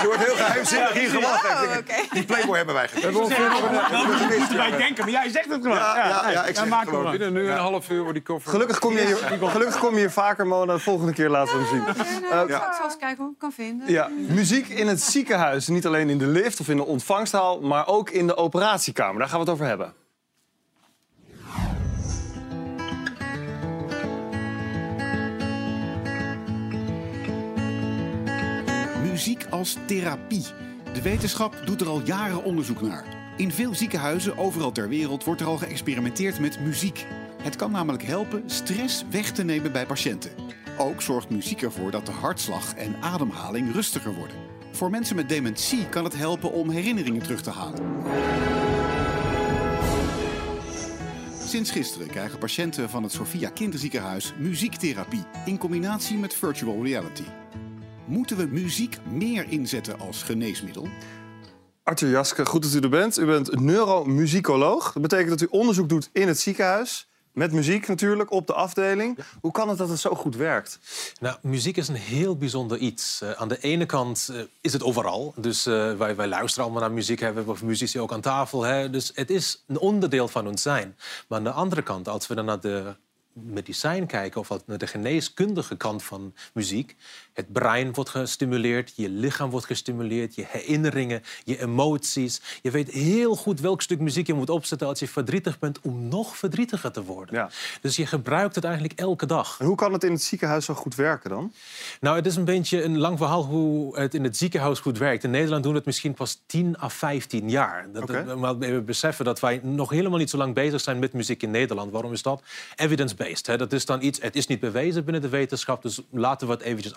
Je wordt heel geheimzinnig hier gelachen. Die Playboy hebben wij We hebben gekregen. ongeveer- moeten wij denken, maar jij zegt het gewoon. Ja, ja, ja, ik zeg het maak gewoon. Binnen nu een half uur wordt die koffer... Gelukkig kom, je hier, gelukkig kom je hier vaker, Mona. De volgende keer laten we hem zien. Nou, Eh, Ik zal eens kijken hoe ik kan vinden. Ja, muziek in het ziekenhuis. Niet alleen in de lift of in de ontvangsthaal, maar ook in de operatiekamer. Daar gaan we het over hebben. Muziek als therapie. De wetenschap doet er al jaren onderzoek naar. In veel ziekenhuizen overal ter wereld wordt er al geëxperimenteerd met muziek. Het kan namelijk helpen stress weg te nemen bij patiënten. Ook zorgt muziek ervoor dat de hartslag en ademhaling rustiger worden. Voor mensen met dementie kan het helpen om herinneringen terug te halen. Sinds gisteren krijgen patiënten van het Sophia Kinderziekenhuis muziektherapie in combinatie met virtual reality. Moeten we muziek meer inzetten als geneesmiddel? Arthur Jaske, goed dat u er bent. U bent neuromuzikoloog. Dat betekent dat u onderzoek doet in het ziekenhuis. Met muziek natuurlijk, op de afdeling. Hoe kan het dat het zo goed werkt? Nou, muziek is een heel bijzonder iets. Eh, aan de ene kant eh, is het overal. Dus eh, wij, wij luisteren allemaal naar muziek, hebben we muzici ook aan tafel. Hè? Dus het is een onderdeel van ons zijn. Maar aan de andere kant, als we dan naar de medicijn kijken... of naar de geneeskundige kant van muziek... het brein wordt gestimuleerd, je lichaam wordt gestimuleerd... je herinneringen, je emoties. Je weet heel goed welk stuk muziek je moet opzetten... als je verdrietig bent, om nog verdrietiger te worden. Dus je gebruikt het eigenlijk elke dag. En hoe kan het in het ziekenhuis zo goed werken dan? Nou, het is een beetje een lang verhaal hoe het in het ziekenhuis goed werkt. In Nederland doen we het misschien pas 10 à 15 jaar. Dat, Oké. Maar we beseffen dat wij nog helemaal niet zo lang bezig zijn met muziek in Nederland. Waarom is dat? Evidence-based. Dat is dan iets, het is niet bewezen binnen de wetenschap, dus laten we het eventjes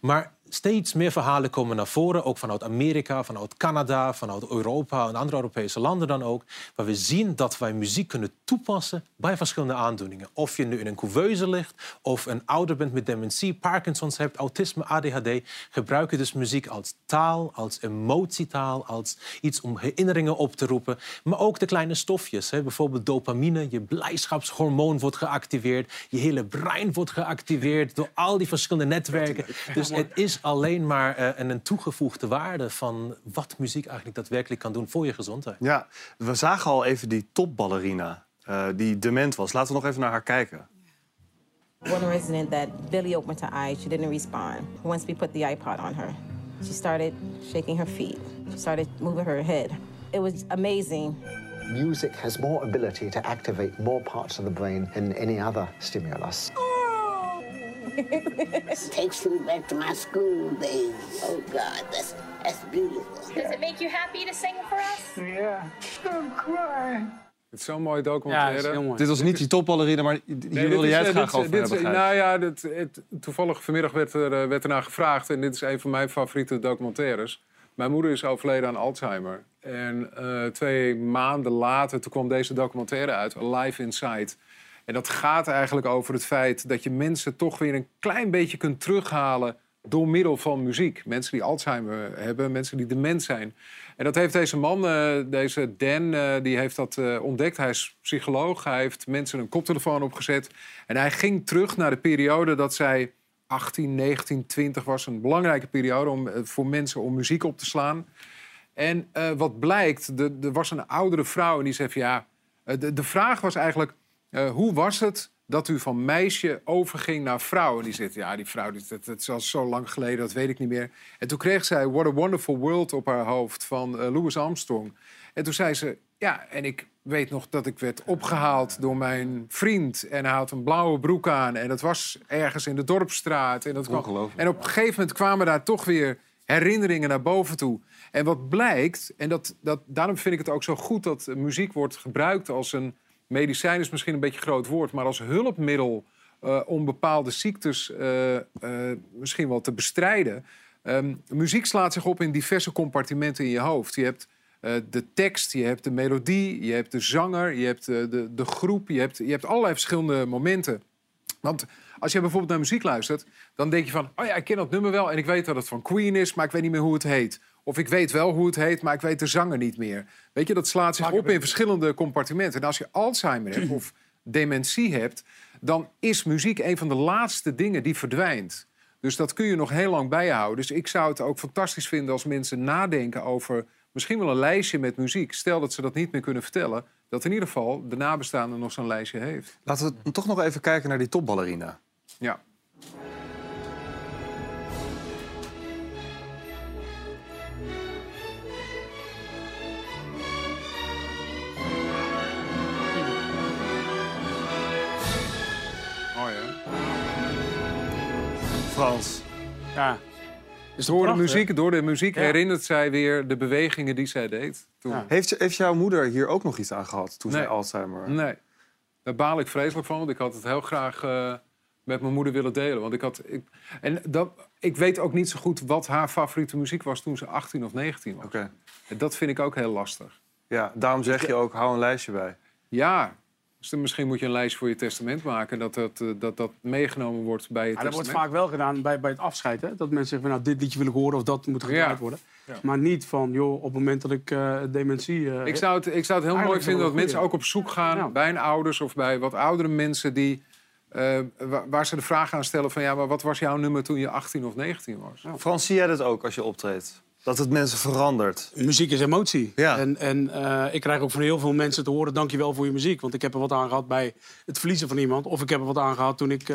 Maar steeds meer verhalen komen naar voren, ook vanuit Amerika, vanuit Canada, vanuit Europa en andere Europese landen dan ook, waar we zien dat wij muziek kunnen toepassen bij verschillende aandoeningen. Of je nu in een couveuse ligt, of een ouder bent met dementie, Parkinson's hebt, autisme, ADHD, gebruik je dus muziek als taal, als emotietaal, als iets om herinneringen op te roepen. Maar ook de kleine stofjes, hè, bijvoorbeeld dopamine, je blijdschapshormoon wordt geactiveerd, je hele brein wordt geactiveerd door al die verschillende netwerken. Dus het is alleen maar eh, een, toegevoegde waarde van wat muziek eigenlijk daadwerkelijk kan doen voor je gezondheid. Ja, we zagen al even die topballerina eh, die dement was. Laten we nog even naar haar kijken. One resident that Billy opened her eyes, she didn't respond. Once we put the iPod on her, she started shaking her feet. She started moving her head. It was amazing. Music has more ability to activate more parts of the brain than any other stimulus. Takes me back to my school days. Oh God, that's that's beautiful. Does it make you happy to sing for us? Yeah. I'm crying. Het is zo'n mooie documentaire. Dit was niet die topballerina, maar hier Nee, wilde jij het eh, graag dit over dit is- hebben. Nou ja, dit, het, toevallig vanmiddag werd er, eh, werd ernaar gevraagd. En dit is een van mijn favoriete documentaires. Mijn moeder is overleden aan Alzheimer. En eh, twee maanden later toen kwam deze documentaire uit, Alive Inside. En dat gaat eigenlijk over het feit dat je mensen toch weer een klein beetje kunt terughalen door middel van muziek. Mensen die Alzheimer hebben, mensen die dement zijn. En dat heeft deze man, eh, deze Dan, eh, die heeft dat eh, ontdekt. Hij is psycholoog, hij heeft mensen een koptelefoon opgezet. En hij ging terug naar de periode dat zij 18, 19, 20 was. Een belangrijke periode om, voor mensen om muziek op te slaan. En wat blijkt, er was een oudere vrouw en die zei ja... de, de vraag was eigenlijk, eh, hoe was het dat u van meisje overging naar vrouw? En die zegt, ja, die vrouw, die- dat, dat is al zo lang geleden, dat weet ik niet meer. En toen kreeg zij What a Wonderful World op haar hoofd van eh, Louis Armstrong. En toen zei ze, ja, en ik weet nog dat ik werd opgehaald door mijn vriend. En hij had een blauwe broek aan. En dat was ergens in de dorpsstraat. En, dat kwam, Ongelooflijk. en op een gegeven moment kwamen daar toch weer herinneringen naar boven toe. En wat blijkt, en dat, dat, daarom vind ik het ook zo goed dat muziek wordt gebruikt als een medicijn, is misschien een beetje een groot woord, maar als hulpmiddel eh, om bepaalde ziektes eh, eh, misschien wel te bestrijden. Ehm, muziek slaat zich op in diverse compartimenten in je hoofd. Je hebt de tekst, je hebt de melodie, je hebt de zanger, je hebt de, de groep, je hebt, je hebt allerlei verschillende momenten. Want als je bijvoorbeeld naar muziek luistert, dan denk je van... oh ja, ik ken dat nummer wel en ik weet dat het van Queen is... maar ik weet niet meer hoe het heet. Of ik weet wel hoe het heet, maar ik weet de zanger niet meer. Weet je, dat slaat zich op in verschillende compartimenten. En als je Alzheimer hebt of dementie hebt... dan is muziek een van de laatste dingen die verdwijnt. Dus dat kun je nog heel lang bijhouden. Dus ik zou het ook fantastisch vinden als mensen nadenken over... misschien wel een lijstje met muziek. Stel dat ze dat niet meer kunnen vertellen... dat in ieder geval de nabestaande nog zo'n lijstje heeft. Laten we toch nog even kijken naar die topballerina. Ja. Frans. Ja. Dus door, de prachtig? muziek, door de muziek Ja. herinnert zij weer de bewegingen die zij deed. Toen. Heeft, heeft jouw moeder hier ook nog iets aan gehad toen Nee. zij Alzheimer... Nee, daar baal ik vreselijk van, want ik had het heel graag eh, met mijn moeder willen delen. Want ik, had, ik, en dat, ik weet ook niet zo goed wat haar favoriete muziek was toen ze 18 of 19 was. Oké. En dat vind ik ook heel lastig. Ja, daarom zeg je ook, hou een lijstje bij. Ja, dus dan misschien moet je een lijstje voor je testament maken... dat dat, eh, dat, dat meegenomen wordt bij je Ja, dat wordt vaak wel gedaan bij, bij het afscheid. Hè? Dat mensen zeggen, van, nou, dit liedje wil ik horen of dat moet gedraaid Ja. worden. Ja. Maar niet van, joh, op het moment dat ik eh, dementie... eh, Ik zou het, ik zou het heel mooi vinden dat een mensen ook op zoek gaan bij hun ouders of bij wat oudere mensen die, wa- waar ze de vraag aan stellen van ja, maar wat was jouw nummer toen je 18 of 19 was? Frans, zie jij dat ook als je optreedt? Dat het mensen verandert? Muziek is emotie. Ja. En, en eh, ik krijg ook van heel veel mensen te horen... dankjewel voor je muziek. Want ik heb er wat aan gehad bij het verliezen van iemand. Of ik heb er wat aan gehad toen ik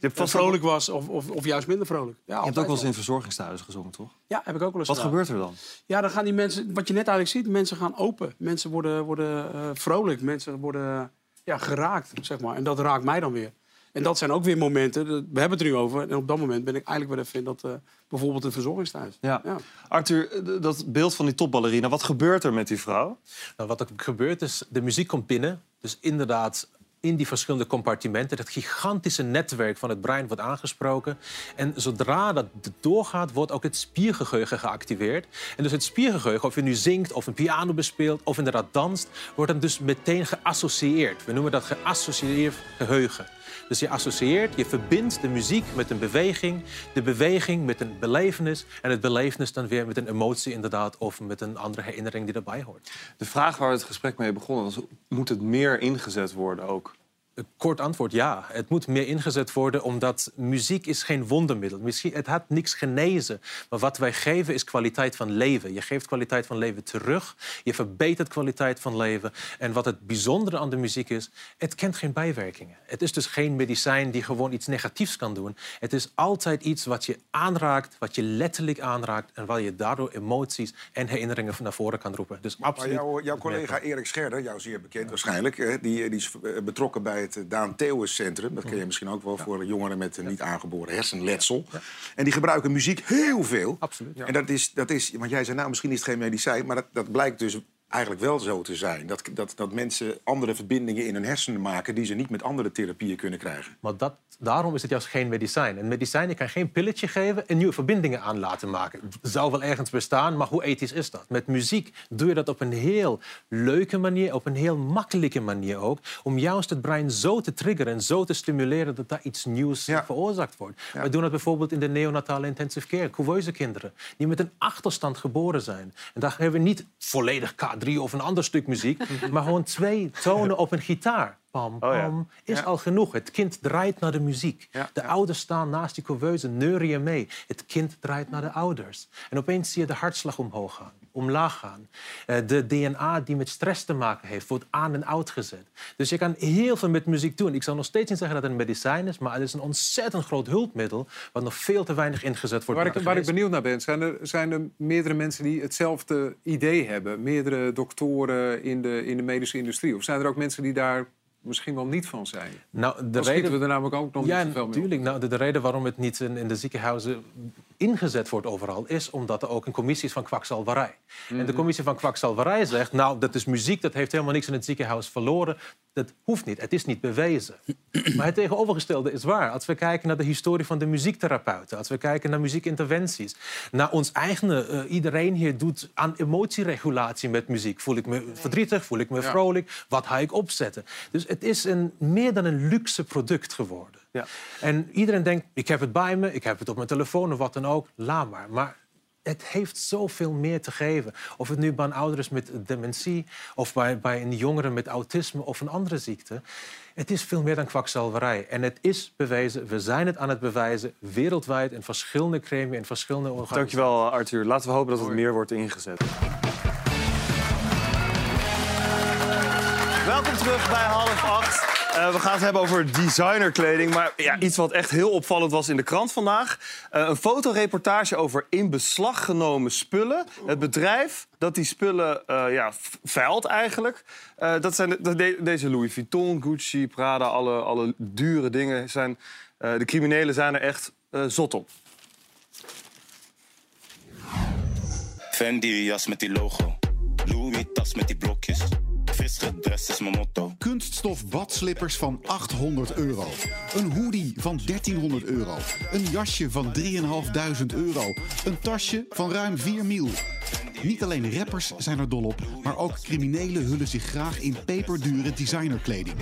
vast vrolijk was. Of, of, of juist minder vrolijk. Ja, je hebt ook wel eens wel. in verzorgingstehuizen gezongen, toch? Ja, heb ik ook wel eens Wat gedaan. gebeurt er dan? Ja, dan gaan die mensen... Wat je net eigenlijk ziet, mensen gaan open. Mensen worden, worden vrolijk. Mensen worden ja, geraakt, zeg maar. En dat raakt mij dan weer. En dat zijn ook weer momenten, we hebben het er nu over... en op dat moment ben ik eigenlijk weer even in dat... bijvoorbeeld een verzorgingstehuis. Ja. Arthur, d- dat beeld van die topballerina, wat gebeurt er met die vrouw? Nou, wat er gebeurt is, de muziek komt binnen. Dus inderdaad, in die verschillende compartimenten. Dat gigantische netwerk van het brein wordt aangesproken. En zodra dat doorgaat, wordt ook het spiergeheugen geactiveerd. En dus het spiergeheugen, of je nu zingt of een piano bespeelt of inderdaad danst, wordt dan dus meteen geassocieerd. We noemen dat geassocieerd geheugen. Dus je associeert, je verbindt de muziek met een beweging, de beweging met een belevenis en het belevenis dan weer met een emotie inderdaad of met een andere herinnering die erbij hoort. De vraag waar we het gesprek mee begonnen was, moet het meer ingezet worden ook? Kort antwoord ja. Het moet meer ingezet worden omdat muziek is geen wondermiddel. Misschien, het had niks genezen. Maar wat wij geven is kwaliteit van leven. Je geeft kwaliteit van leven terug. Je verbetert kwaliteit van leven. En wat het bijzondere aan de muziek is, het kent geen bijwerkingen. Het is dus geen medicijn die gewoon iets negatiefs kan doen. Het is altijd iets wat je aanraakt, wat je letterlijk aanraakt... en waar je daardoor emoties en herinneringen naar voren kan roepen. Dus Maar absoluut. jouw, jouw collega Erik Scherder, jou zeer bekend waarschijnlijk... die, die is eh, betrokken bij het Daan Theeuwis Centrum. Dat ken je misschien ook wel voor jongeren met een niet aangeboren hersenletsel. En die gebruiken muziek heel veel. Absoluut. En dat is, dat is, want jij zei nou, misschien is het geen medicijn... maar dat, dat blijkt dus eigenlijk wel zo te zijn. Dat, dat, dat mensen andere verbindingen in hun hersenen maken... die ze niet met andere therapieën kunnen krijgen. Maar dat, daarom is het juist geen medicijn. Een medicijn je kan geen pilletje geven en nieuwe verbindingen aan laten maken. Het zou wel ergens bestaan, maar hoe ethisch is dat? Met muziek doe je dat op een heel leuke manier, op een heel makkelijke manier ook. Om juist het brein zo te triggeren en zo te stimuleren dat daar iets nieuws veroorzaakt wordt. We doen dat bijvoorbeeld in de neonatale intensive care. Couveuse kinderen die met een achterstand geboren zijn. En daar hebben we niet volledig K3 of een ander stuk muziek, maar gewoon twee tonen op een gitaar. Pam, Oh ja. pam, is Ja. al genoeg. Het kind draait naar de muziek. De ouders staan naast die couveuse, neurien mee. Het kind draait naar de ouders. En opeens zie je de hartslag omhoog gaan, omlaag gaan. Eh, De DNA die met stress te maken heeft, wordt aan en uitgezet. Dus je kan heel veel met muziek doen. Ik zal nog steeds niet zeggen dat het een medicijn is, maar het is een ontzettend groot hulpmiddel wat nog veel te weinig ingezet wordt. Waar ik, waar ik benieuwd naar ben, zijn er, zijn er meerdere mensen die hetzelfde idee hebben? Meerdere doktoren in de, in de medische industrie? Of zijn er ook mensen die daar misschien wel niet van zijn? Nou, de Dan reden... we er namelijk ook nog ja, niet mee op. natuurlijk. Nou, de, de reden waarom het niet in, in de ziekenhuizen ingezet wordt overal... is omdat er ook een commissie is van kwakzalverij. En de Mhm. commissie van kwakzalverij zegt... nou, dat is muziek, dat heeft helemaal niks in het ziekenhuis verloren. Dat hoeft niet, het is niet bewezen. maar het tegenovergestelde is waar. Als we kijken naar de historie van de muziektherapeuten... als we kijken naar muziekinterventies... naar ons eigen... eh, iedereen hier doet aan emotieregulatie met muziek. Voel ik me verdrietig, voel ik me Ja. vrolijk? Wat ga ik opzetten? Dus het is een, meer dan een luxe product geworden. En iedereen denkt, ik heb het bij me, ik heb het op mijn telefoon of wat dan ook. Laat maar. Maar het heeft zoveel meer te geven. Of het nu bij een ouder is met dementie... of bij, bij een jongere met autisme of een andere ziekte. Het is veel meer dan kwakzalverij. En het is bewezen, we zijn het aan het bewijzen... wereldwijd in verschillende gremia, in verschillende organisaties. Dankjewel, Arthur. Laten we hopen dat het meer wordt ingezet. Welkom terug bij half acht. Eh, we gaan het hebben over designerkleding. Maar ja, iets wat echt heel opvallend was in de krant vandaag. Eh, een fotoreportage over in beslag genomen spullen. Het bedrijf dat die spullen eh, ja, veilt eigenlijk. Eh, dat zijn de- de- de- deze Louis Vuitton, Gucci, Prada, alle, alle dure dingen. Zijn, eh, de criminelen zijn er echt eh, zot op. Fendi jas met die logo. Louis tas met die blokjes. Gedrest is. Kunststof badslippers van 800 euro. Een hoodie van 1300 euro. Een jasje van 3.500 euro. Een tasje van ruim 4 mil. Niet alleen rappers zijn er dol op, maar ook criminelen hullen zich graag in peperdure designerkleding.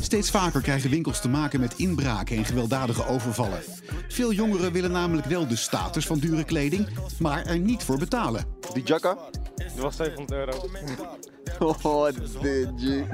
Steeds vaker krijgen winkels te maken met inbraken en gewelddadige overvallen. Veel jongeren willen namelijk wel de status van dure kleding, maar er niet voor betalen. Die jacka, die was 700 euro. Oh, G?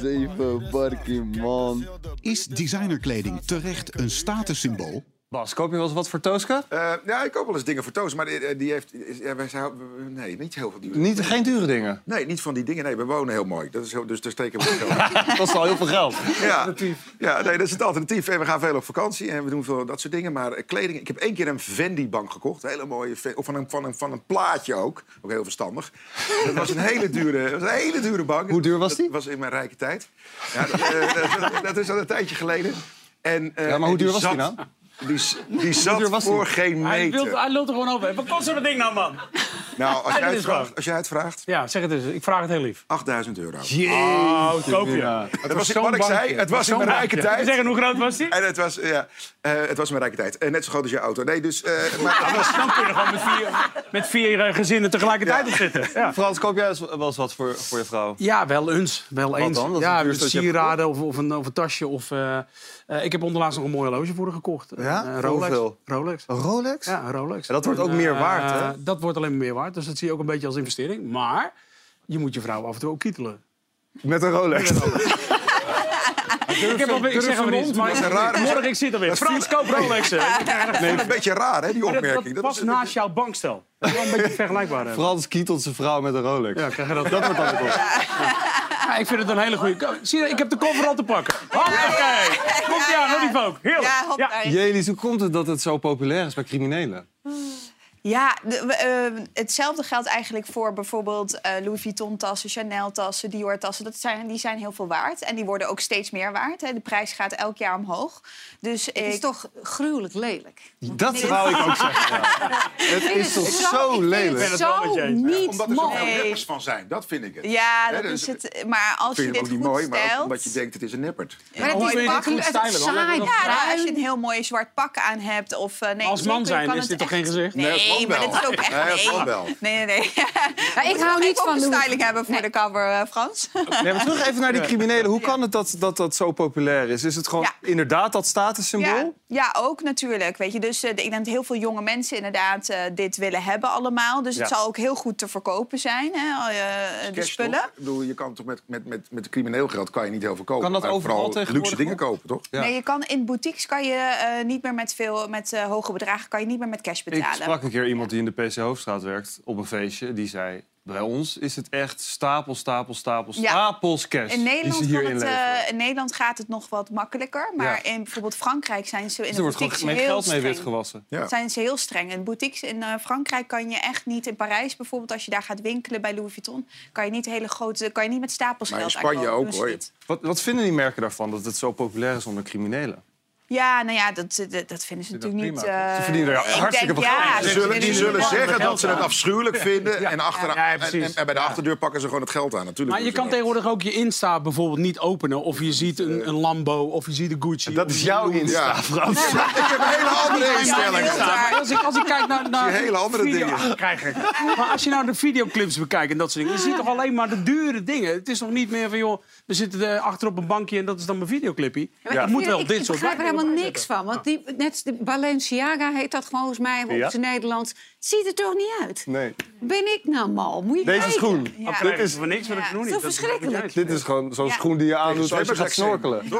7 barkie, man. Is designerkleding terecht een statussymbool? Bas, koop je wel eens wat voor Tosca? Eh, ja, ik koop wel eens dingen voor Toos, maar die, die heeft... Ja, wij zijn, nee, niet heel veel dure Niet, geen dure dingen? Nee, niet van die dingen. Nee, we wonen heel mooi. Dat is heel, dus daar steken we geld. dat is al heel veel geld. Ja, ja nee, dat is het alternatief. En we gaan veel op vakantie en we doen veel dat soort dingen. Maar eh, kleding... Ik heb één keer een Fendi-bank gekocht. Een hele mooie... Of van een, van, een, van een plaatje ook. Ook heel verstandig. Dat was een hele dure, dat was een hele dure bank. Hoe duur was die? Dat was in mijn rijke tijd. Ja, dat, eh, dat, dat is al een tijdje geleden. En, eh, Ja, maar hoe duur was die zat- nou? die, s- die zat voor geen Hij, meter. hij lult er gewoon over. Wat kost zo'n ding nou, man? Nou, als jij, het vraagt, als jij het vraagt, Ja, zeg het eens. Ik vraag het heel lief. 8000 euro. Oh, koop je. Dat was wat ik zei. Het was in mijn rijke tijd. Zeggen, hoe groot was die? En het was, ja, eh, het was mijn rijke tijd. En net zo groot als je auto. Nee, dus... eh, maar, het was- Dan kun je gewoon met vier, met vier eh, gezinnen tegelijkertijd op zitten. Ja. Frans, koop jij eens wel eens wat voor, voor je vrouw? Ja, wel eens. Wel Wat eens. dan? Dat is ja, het duurste wat je hebt sieraden of, of, een, of een tasje. Of, eh, eh, ik heb onderlaatst nog een mooi horloge voor haar gekocht. Ja? Een Voor Rolex. hoeveel? Rolex. Een Rolex? Ja, een Rolex. En dat wordt ook meer eh, waard, hè? Dat wordt alleen maar meer waard. Dus dat zie je ook een beetje als investering. Maar je moet je vrouw af en toe ook kietelen. Met een Rolex. ik heb al, ik zeg niet, maar morgen ik zit er weer. Frans, koop Rolexen. Nee, een beetje raar, hè, die opmerking. dat Dat past naast jouw bankstel. Dat is wel een beetje vergelijkbaar. Frans kietelt zijn vrouw met een Rolex. Ja, krijg je dat? Dat wordt dan op. Ja, ik vind het een hele goede... Zie je, ik heb de koffer al te pakken. Hoppakee. Komt ie aan, hoor die folk. Heerlijk. Ja, Ja. Jelis, hoe komt het dat het zo populair is bij criminelen? Ja, de- eh, hetzelfde geldt eigenlijk voor bijvoorbeeld eh, Louis Vuitton-tassen, Chanel-tassen, Dior-tassen. Dat zijn, die zijn heel veel waard en die worden ook steeds meer waard. Hè. De prijs gaat elk jaar omhoog. Dus Het ik... is toch gruwelijk lelijk. Dat Nee, wou ik ook zeggen. ja. Het is toch zo- zo ik lelijk? het zo niet Omdat er zoveel mooi. neppers van zijn, dat vind ik het. Ja, dat dus- is het. Maar als je vind je dit ook niet goed mooi, maar ook stelt... omdat je denkt het is een neppert. Maar het is pak- goed het saai. Ja, nou, als je een heel mooi zwart pak aan hebt. Of, eh, nee, Als man zijn is het dit toch geen gezicht? Nee, Nee, maar dit is ook echt... Nee, nee. wel. Nee, nee, nee. Maar ik hou niet van Louis- styling hebben voor de cover, eh, Frans. Nee, maar terug even naar die criminelen. Hoe kan het dat dat, dat zo populair is? Is het gewoon Ja. inderdaad dat statussymbool? Ja, ja, ook natuurlijk. Weet je. Dus eh, ik denk dat heel veel jonge mensen inderdaad eh, dit willen hebben allemaal. Dus het Ja. zal ook heel goed te verkopen zijn, hè, de Cash, spullen. toch? Ik bedoel, je kan toch met, met, met, met crimineel geld kan je niet heel veel kopen. Kan dat maar overal luxe dingen kopen, toch? Ja. Nee, je kan in boutiques kan je eh, niet meer met veel met eh, hoge bedragen kan je niet meer met cash Ik betalen. sprak een keer iemand die in de PC Hoofdstraat werkt op een feestje. Die zei, bij ons is het echt stapel, stapel, stapel, Ja. stapels cash. In die Nederland, ze hier kan het, inleveren. eh, in Nederland gaat het nog wat makkelijker. Maar Ja. in bijvoorbeeld Frankrijk zijn ze in Dus de er wordt boutiques heel geld mee witgewassen. Ja. Zijn ze heel streng. In boutiques in eh, Frankrijk kan je echt niet, in Parijs bijvoorbeeld, als je daar gaat winkelen bij Louis Vuitton, kan je niet hele grote, kan je niet met stapels Maar in geld Spanje aankopen. ook, ze hoor. Wat, wat vinden die merken daarvan dat het zo populair is onder criminelen? Ja, nou ja, dat, dat, dat vinden ze natuurlijk niet. eh, Ze verdienen er ik hartstikke veel ja, geld. ze Die zullen, die zullen zeggen dat ze het afschuwelijk vinden. En, achter, Ja, ja, en, precies. en, en bij de achterdeur pakken ze gewoon het geld aan. Natuurlijk Maar je kan tegenwoordig ook je Insta bijvoorbeeld niet openen. Of je ziet een, een Lambo, of je ziet een Gucci. Dat is jouw Insta, Ja. Frans. Ik heb een hele andere instelling. als, ik, als ik kijk naar, naar hele andere video- dingen. Krijg ik. Maar als je nou de videoclips bekijkt en dat soort dingen... je ziet toch alleen maar de dure dingen. Het is nog niet meer van, joh, we zitten er achter op een bankje... en dat is dan mijn videoclippie. maar Het moet wel ik, dit soort dingen helemaal niks van. Want die, net de Balenciaga heet dat volgens mij op zijn Nederlands. Ziet er toch niet uit? Nee. Ben ik nou mal? Moet je Deze kijken. schoen. Ja. Dit is voor niks, Ja. doen niet. Dat is verschrikkelijk. Dit is gewoon zo'n Ja. schoen die je aandoet als je gaat snorkelen. Ja,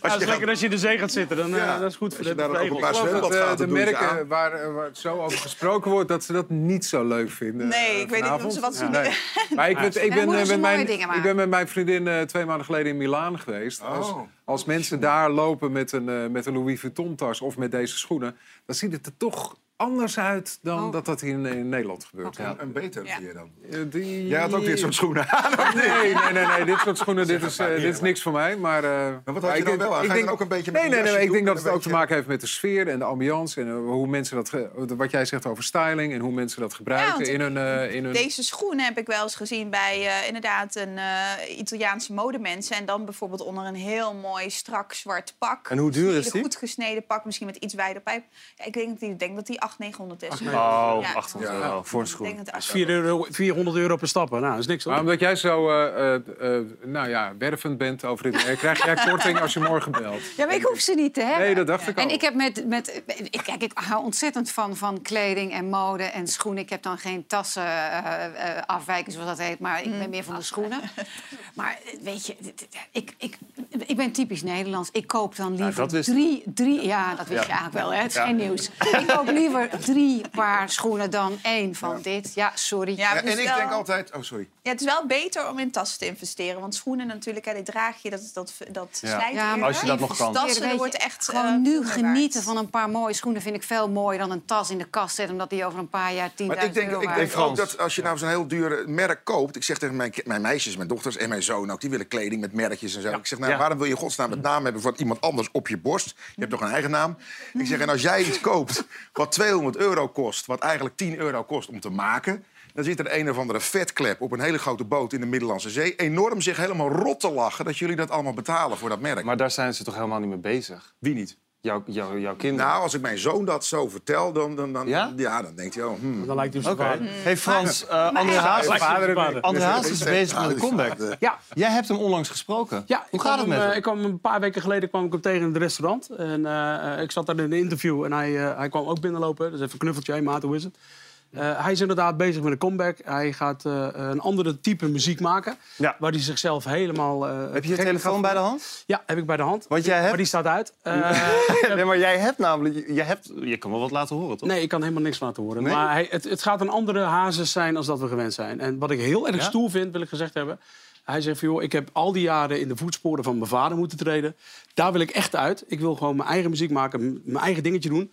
Als je het lekker als je in de zee gaat zitten, dan Ja. uh, dat is goed voor de regels. Ik eh, gaat, de merken waar, eh, waar het zo over gesproken wordt, dat ze dat niet zo leuk vinden. Nee, eh, ik weet niet of ze wat ze Nee. Maar ik, weet- ik, ben, eh, met mijn, ik ben met mijn vriendin eh, twee maanden geleden in Milaan geweest. Als, Oh. als mensen daar lopen met een, eh, met een Louis Vuitton-tas of met deze schoenen... dan ziet het er toch anders uit dan Oh. dat dat hier in, in Nederland gebeurt. Ja, een beter Ja. je dan. Eh, die- Jij had ook dit soort schoenen aan. Nee, nee, nee, nee, dit soort schoenen, dit is, eh, dit is niks voor mij. Maar, eh, Maar wat had je ik dan denk- wel aan? ik denk- dan ook een beetje met Nee, een nee, nee, ik denk dat en het een ook te maken heeft met de sfeer en de ambiance. En hoe mensen dat, ge- wat jij zegt over styling en hoe mensen dat Ja, gebruiken want in hun... in hun... Deze schoenen heb ik wel eens gezien bij eh, inderdaad een eh, Italiaanse modemensen. En dan bijvoorbeeld onder een heel mooi strak zwart pak. En hoe duur is Een die? goed gesneden pak, misschien met iets wijder pijp. Ja, ik denk dat die, denk dat die 800, 900 is. Oh, Ja. 800 Ja. euro voor een Ik schoen. denk dat Dat is 4 euro, 400 euro per stappen. Nou, dat is niks. Maar omdat jij zo eh, eh, eh, nou ja, wervend bent over dit krijg jij korting als je morgen belt. ja, maar ik hoef ze niet te hebben. Nee, dat dacht ik al. En ik heb met, met ik, kijk, ik hou ontzettend van, van kleding en mode en schoenen. Ik heb dan geen tassen afwijken, zoals dat heet, maar ik ben meer van de schoenen. Maar weet je, ik, ik, ik ben typisch Nederlands. Ik koop dan liever dat wist ik. drie, drie... Ja, dat wist Ja. je eigenlijk wel, hè? Het is Ja. geen nieuws. Ik koop liever drie paar schoenen dan één van dit. Ja, sorry. Ja, Ja, en ik wel- denk altijd... Oh, sorry. Ja, het is wel beter om in tassen te investeren. Want schoenen natuurlijk, hè, die draag je, dat, dat, dat Ja. slijt Ja, maar Als je dat nog kan. Tassen, wordt echt eh, Gewoon nu veel meer genieten van een paar mooie schoenen vind ik veel mooier dan een tas in de kast zetten, omdat die over een paar jaar 10.000 Maar ik denk, euro ik denk ook dat als je nou zo'n heel duur merk koopt... Ik zeg tegen mijn, mijn meisjes, mijn dochters en mijn zoon ook... die willen kleding met merkjes en zo. Ik zeg, nou, Ja. waarom wil je godsnaam het naam hebben van iemand anders op je borst? Je hebt toch een eigen naam? Ik zeg, en als jij iets koopt wat 200 euro kost... wat eigenlijk 10 euro kost om te maken... dan zit er een of andere vetklep op een hele grote boot in de Middellandse Zee... enorm zich helemaal rot te lachen dat jullie dat allemaal betalen voor dat merk. Maar daar zijn ze toch helemaal niet mee bezig? Wie niet? Jouw, jouw, jouw kinderen? Nou, als ik mijn zoon dat zo vertel, dan, dan, dan, Ja? dan denkt hij... Oh, hmm. Dan lijkt hij op zijn Oké. vader. Hey Frans, eh André Haas. André Haas is bezig met een comeback. Ja. Jij hebt hem onlangs gesproken. Ja, Hoe ik gaat het met hem, hem? eh, Ik kwam een paar weken geleden kwam ik hem tegen in het restaurant. En eh, eh, ik zat daar in een interview en hij, eh, hij kwam ook binnenlopen. Dus even een knuffeltje, hey maat, hoe is het? Eh, hij is inderdaad bezig met een comeback. Hij gaat eh, een andere type muziek maken. Waar hij zichzelf helemaal... eh, Heb je je telefoon bij de hand? Ja, heb ik bij de hand. Want jij hebt- Maar die staat uit. Nee, maar jij hebt namelijk... Je, hebt, je kan wel wat laten horen, toch? Nee, ik kan helemaal niks laten horen. Nee? Maar hij, het, het gaat een andere hazes zijn als dat we gewend zijn. En wat ik heel erg Ja? stoer vind, wil ik gezegd hebben... Hij zegt van, joh, ik heb al die jaren in de voetsporen van mijn vader moeten treden. Daar wil ik echt uit. Ik wil gewoon mijn eigen muziek maken, mijn eigen dingetje doen.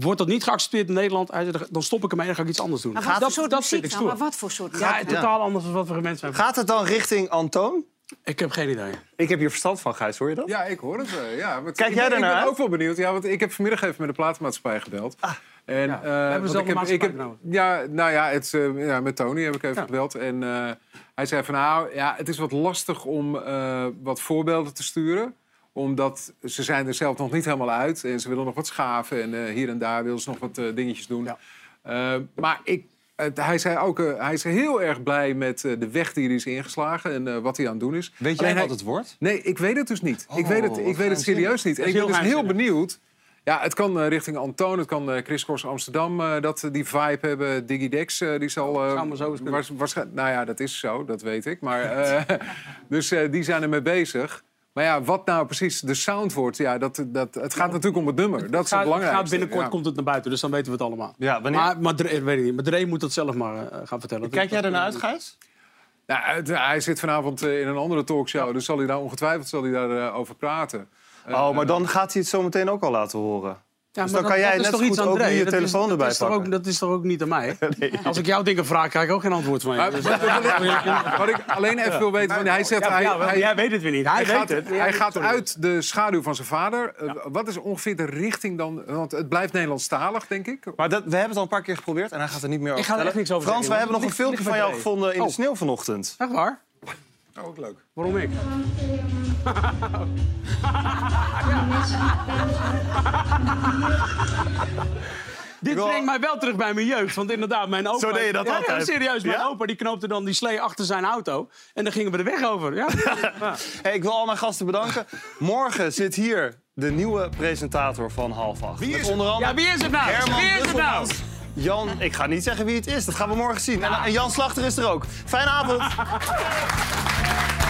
Wordt dat niet geaccepteerd in Nederland, dan stop ik ermee en dan ga ik iets anders doen. Maar wat voor dat soort dat muziek vind ik dan? stoer. Maar wat voor soort Ja, totaal anders dan wat we gewend zijn. Gaat het dan richting Antoon? Ik heb geen idee. Ik heb hier verstand van, Gijs, hoor je dat? Ja, ik hoor het. eh, ja, want Kijk ik jij ben- daarnaar Ik ben uit? ook wel benieuwd. Ja, want ik heb vanmiddag even met de platenmaatschappij gebeld. en, Ja, we eh, hebben ik heb, ik heb, ja, nou ja, het, eh, ja, met Tony heb ik even gebeld. En eh, hij zei van nou, ja, het is wat lastig om eh, wat voorbeelden te sturen omdat ze zijn er zelf nog niet helemaal uit. En ze willen nog wat schaven. En eh, hier en daar willen ze nog wat eh, dingetjes doen. Eh, maar ik, hij zei ook, hij is heel erg blij met de weg die hij is ingeslagen. En wat hij aan het doen is. Weet jij wat het wordt? Nee, ik weet het dus niet. ik Oh, weet het, ik weet het serieus niet. En ik ben dus heel benieuwd. Ja, het kan richting Antoon, het kan eh Chris Kors Amsterdam dat die vibe hebben. Digidex, die zal... Zou maar zo eens nou ja, dat is zo, dat weet ik. Maar, dus die zijn ermee bezig. Maar ja, wat nou precies de sound wordt, ja, dat, dat, het gaat natuurlijk om het nummer. Dat is het Gaat- belangrijkste. Gaat binnenkort ja. komt het naar buiten, dus dan weten we het allemaal. Ja, wanneer? Maar, maar Dre, weet ik niet. Maar Dre moet dat zelf maar eh, gaan vertellen. Kijk jij ernaar uit, Gijs? Nou, hij zit vanavond eh, in een andere talkshow, dus zal hij daar ongetwijfeld zal hij daar, eh, over praten. Oh, maar dan gaat hij het zo meteen ook al laten horen. Ja, dus maar dan dat- kan jij net toch zo iets goed ook nu je Dat is- telefoon erbij is toch pakken. ook, Dat is toch ook niet aan mij? Als ik jou dingen vraag, krijg ik ook geen antwoord van je. Maar Dus- wat, ik alleen even wil weten, want hij zegt... Ja, hij, ja, wel, hij, jij weet het weer niet. Hij weet gaat, het. Hij gaat Sorry. uit de schaduw van zijn vader. Eh, Wat is ongeveer de richting dan? Want het blijft Nederlandstalig, denk ik. Maar dat, we hebben het al een paar keer geprobeerd en hij gaat er niet meer over Ik ga er echt niks over Frans, wij zeggen, hebben nog een filmpje van jou gevonden in de Oh. sneeuw vanochtend. Echt waar? Oh, ook leuk. Waarom ik? Dit brengt mij wel terug bij mijn jeugd. Want inderdaad, mijn opa... Zo deed je dat Ja, ja, altijd. serieus, mijn Ja? opa die knoopte dan die slee achter zijn auto. En dan gingen we de weg over. Ja. Ja. Hey, ik wil al mijn gasten bedanken. Morgen zit hier de nieuwe presentator van half acht. Wie is Met het? onder andere Ja, wie is het nou? Herman Wie is het nou? Jan, ik ga niet zeggen wie het is. Dat gaan we morgen zien. En, en Jan Slachter is er ook. Fijne avond.